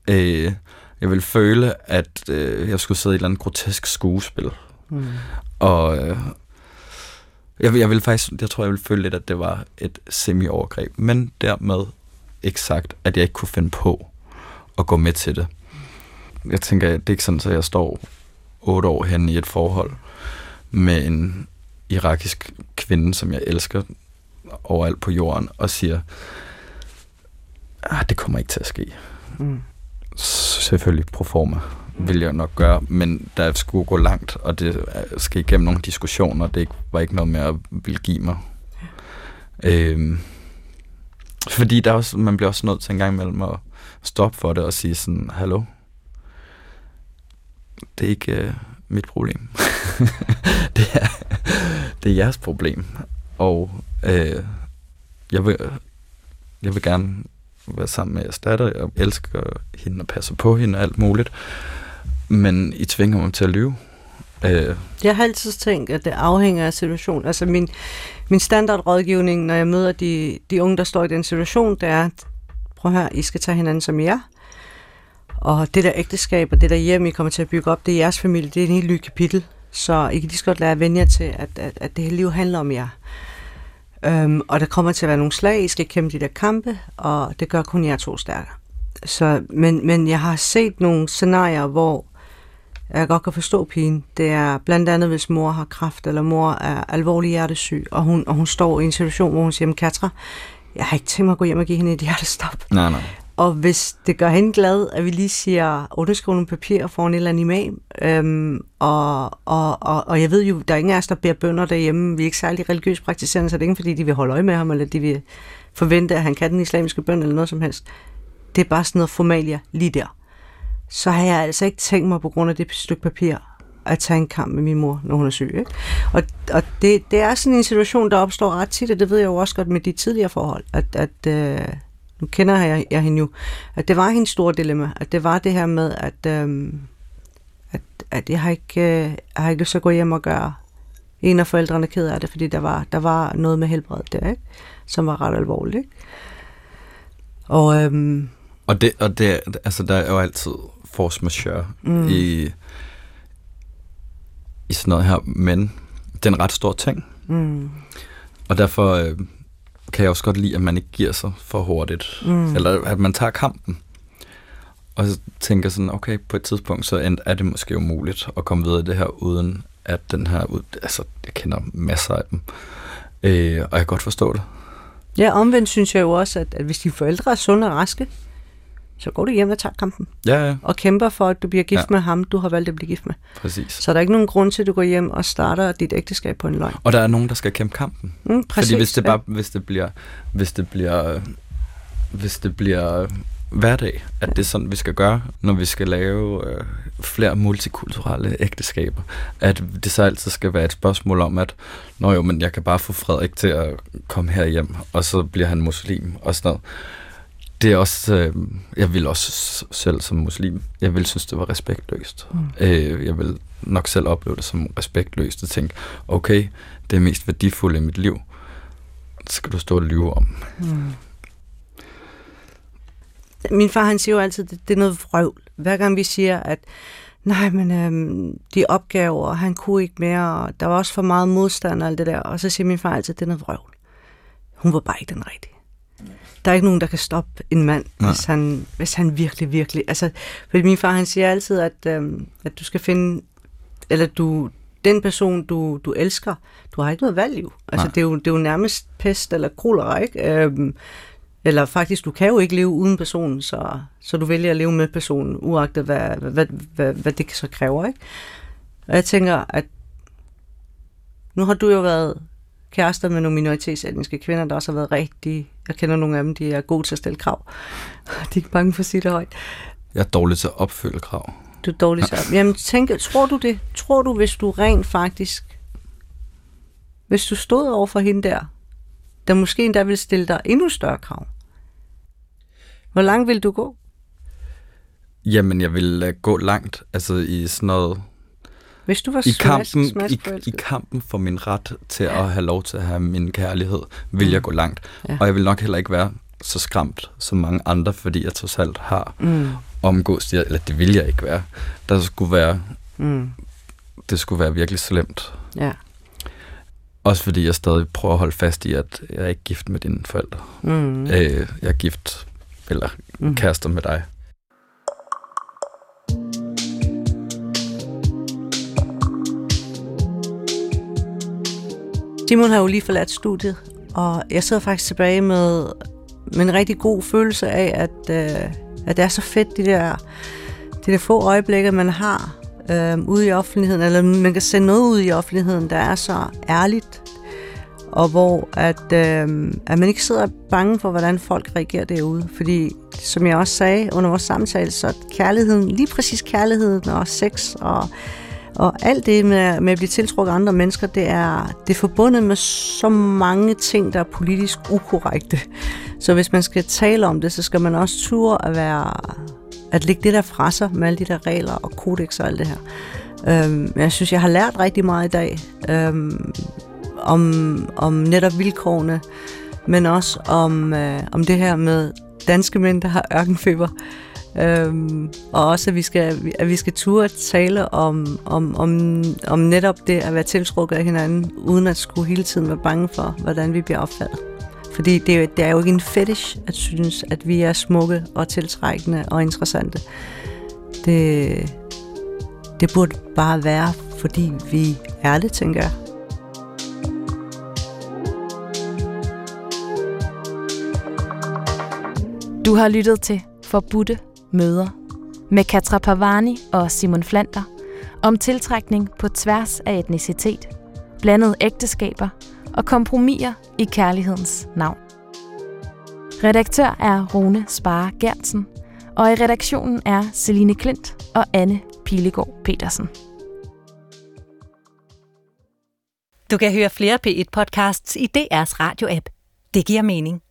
Øh, jeg vil føle, at øh, jeg skulle sidde i et eller andet grotesk skuespil. mm. Og øh, jeg, vil- jeg vil faktisk, jeg tror, jeg vil føle lidt, at det var et semi-overgreb. Men dermed ikke sagt, at jeg ikke kunne finde på at gå med til det. Jeg tænker, det er ikke sådan, at jeg står otte år hen i et forhold med en irakisk kvinde, som jeg elsker overalt på jorden, og siger, ah, det kommer ikke til at ske. Mm. Selvfølgelig pro forma vil jeg nok gøre, men der skulle gå langt, og det skal igennem nogle diskussioner, det ikke, var ikke noget med at ville give mig. Øhm, fordi der også, man bliver også nødt til en gang imellem at stoppe for det og sige sådan, hallo, det er ikke øh, mit problem. det, er, det er jeres problem. Og øh, jeg, vil, jeg vil gerne være sammen med jeres datter. Jeg elsker hende og passer på hende og alt muligt. Men I tvinger mig til at lyve. Øh, Jeg har altid tænkt, at det afhænger af situationen. Altså min, min standardrådgivning, når jeg møder de, de unge, der står i den situation, det er, prøv at høre, I skal tage hinanden som jer. Og det der ægteskab og det der hjem, I kommer til at bygge op, det er jeres familie, det er en helt ny kapitel. Så I kan lige så godt lære at vende jer til, at, at, at det hele liv handler om jer. Øhm, og der kommer til at være nogle slag, I skal kæmpe de der kampe, og det gør kun jer to stærkere. Så, men, men jeg har set nogle scenarier, hvor jeg godt kan forstå pigen. Det er blandt andet, hvis mor har kræft, eller mor er alvorlig hjertesyg, og hun, og hun står i en situation, hvor hun siger, Katra, jeg har ikke tænkt mig at gå hjem og give hende et hjertestop. nej, nej. Og hvis det gør hende glad, at vi lige siger, underskriv nogle papirer for en eller anden imam, øhm, og, og, og, og jeg ved jo, der er ingen af os, der beder bønder derhjemme. Vi er ikke særlig religiøst praktiserende, så det er ikke fordi, de vil holde øje med ham, eller de vil forvente, at han kan den islamiske bøn, eller noget som helst. Det er bare sådan noget formalia lige der. Så har jeg altså ikke tænkt mig på grund af det stykke papir, at tage en kamp med min mor, når hun er syg. Ikke? Og, og det, det er sådan en situation, der opstår ret tit, og det ved jeg jo også godt med de tidligere forhold, at, at øh, nu kender jeg, jeg hende jo, at det var hendes store dilemma, at det var det her med, at, øh, at, at jeg, har ikke, øh, jeg har ikke lyst til at gå hjem og gøre en af forældrene ked af det, fordi der var, der var noget med helbred der, ikke? som var ret alvorligt. Ikke? Og, øhm, Og, det, og det, altså, der er jo altid force majeure mm. i, i sådan noget her, men det er en ret stor ting. mm, Og derfor øh, kan jeg også godt lide, at man ikke giver sig for hurtigt. Mm. Eller at man tager kampen. Og så tænker sådan, okay, på et tidspunkt, så er det måske umuligt at komme videre i det her, uden at den her, ud- altså, jeg kender masser af dem. Øh, og jeg kan godt forstå det. ja, omvendt synes jeg jo også, at, at hvis dine forældre er sunde og raske, så går du hjem og tager kampen. Ja, ja, Og kæmper for, at du bliver gift Ja. ja. med ham, du har valgt at blive gift med. præcis. Så er der ikke nogen grund til, at du går hjem og starter dit ægteskab på en løgn. Og der er nogen, der skal kæmpe kampen. Mm, præcis, Fordi hvis det ja. bare, hvis det bliver, hvis det bliver, hvis det bliver hverdag, at det er sådan, vi skal gøre, når vi skal lave øh, flere multikulturelle ægteskaber, at det så altid skal være et spørgsmål om, at Nå jo, men jeg kan bare få Frederik til at komme her hjem, og så bliver han muslim og sådan noget. Det er også, øh, jeg vil også selv som muslim, jeg vil synes, det var respektløst. Mm. Øh, jeg vil nok selv opleve det som respektløst at tænke, okay, det er mest værdifulde i mit liv, det skal du stå og lyve om. Min far han siger jo altid, det, det er noget vrøvl. Hver gang vi siger, at nej, men øhm, de opgaver, han kunne ikke mere, og der var også for meget modstand og alt det der. Og så siger min far altid, det er noget vrøvl. Hun var bare ikke den rigtige. Der er ikke nogen, der kan stoppe en mand, Nej. hvis han, hvis han virkelig, virkelig... Altså, fordi min far han siger altid, at, øhm, at du skal finde... Eller du, den person, du, du elsker, du har ikke noget valg jo. Altså, Nej. det er jo, det er jo nærmest pest eller kolera, ikke? Øhm, eller faktisk, du kan jo ikke leve uden personen, så, så du vælger at leve med personen, uagtet hvad, hvad, hvad, hvad, hvad det så kræver, ikke? Og jeg tænker, at nu har du jo været kærester med nogle minoritetsetniske kvinder, der også har været rigtig... Jeg kender nogle af dem, de er gode til at stille krav. De er ikke bange for at sige det højt. Jeg er dårlig til at opfylde krav. Du er dårlig til at- Jamen, tænk, tror du det? Tror du, hvis du rent faktisk... Hvis du stod over for hende der, der måske endda vil stille dig endnu større krav, hvor langt vil du gå? Jamen, jeg vil uh, gå langt, altså i sådan noget, Hvis du var i kampen, i, i kampen for min ret til at have lov til at have min kærlighed, vil jeg gå langt. Ja. Og jeg vil nok heller ikke være så skræmt som mange andre, fordi jeg trods alt har Mm, omgås det, eller det vil jeg ikke være. Der skulle være, mm, det skulle være virkelig slemt. ja. Også fordi jeg stadig prøver at holde fast i, at jeg er ikke gift med dine forældre. Mm, Mm. Øh, jeg er gift, eller mm. kærester med dig. Simon har jo lige forladt studiet, og jeg sidder faktisk tilbage med, med en rigtig god følelse af, at, øh, at det er så fedt, de der, de der få øjeblikke, man har øh, ude i offentligheden, eller man kan sende noget ud i offentligheden, der er så ærligt, og hvor at, øh, at man ikke sidder bange for, hvordan folk reagerer derude. Fordi, som jeg også sagde under vores samtale, så kærligheden, lige præcis kærligheden og sex og og alt det med, med at blive tiltrukket af andre mennesker, det er, det er forbundet med så mange ting, der er politisk ukorrekte. Så hvis man skal tale om det, så skal man også ture at være at lægge det der fra sig med alle de der regler og kodex og alt det her. Øhm, jeg synes, jeg har lært rigtig meget i dag øhm, om, om netop vilkårene, men også om, øh, om det her med danske mænd, der har ørkenfeber. Øhm, og også, at vi skal, at vi skal ture at tale om, om, om, om netop det at være tiltrukket af hinanden, uden at skulle hele tiden være bange for, hvordan vi bliver opfattet. Fordi det er, jo, det er jo ikke en fetish at synes, at vi er smukke og tiltrækkende og interessante. Det, det burde bare være, fordi vi er det, tænker jeg. Du har lyttet til Forbudte Møder med Katra Pavani og Simon Flander om tiltrækning på tværs af etnicitet, blandede ægteskaber og kompromiser i kærlighedens navn. Redaktør er Rune Spare Gertsen, og i redaktionen er Celine Klint og Anne Pilegaard Petersen. Du kan høre flere P1-podcasts i DR's radio-app. Det giver mening.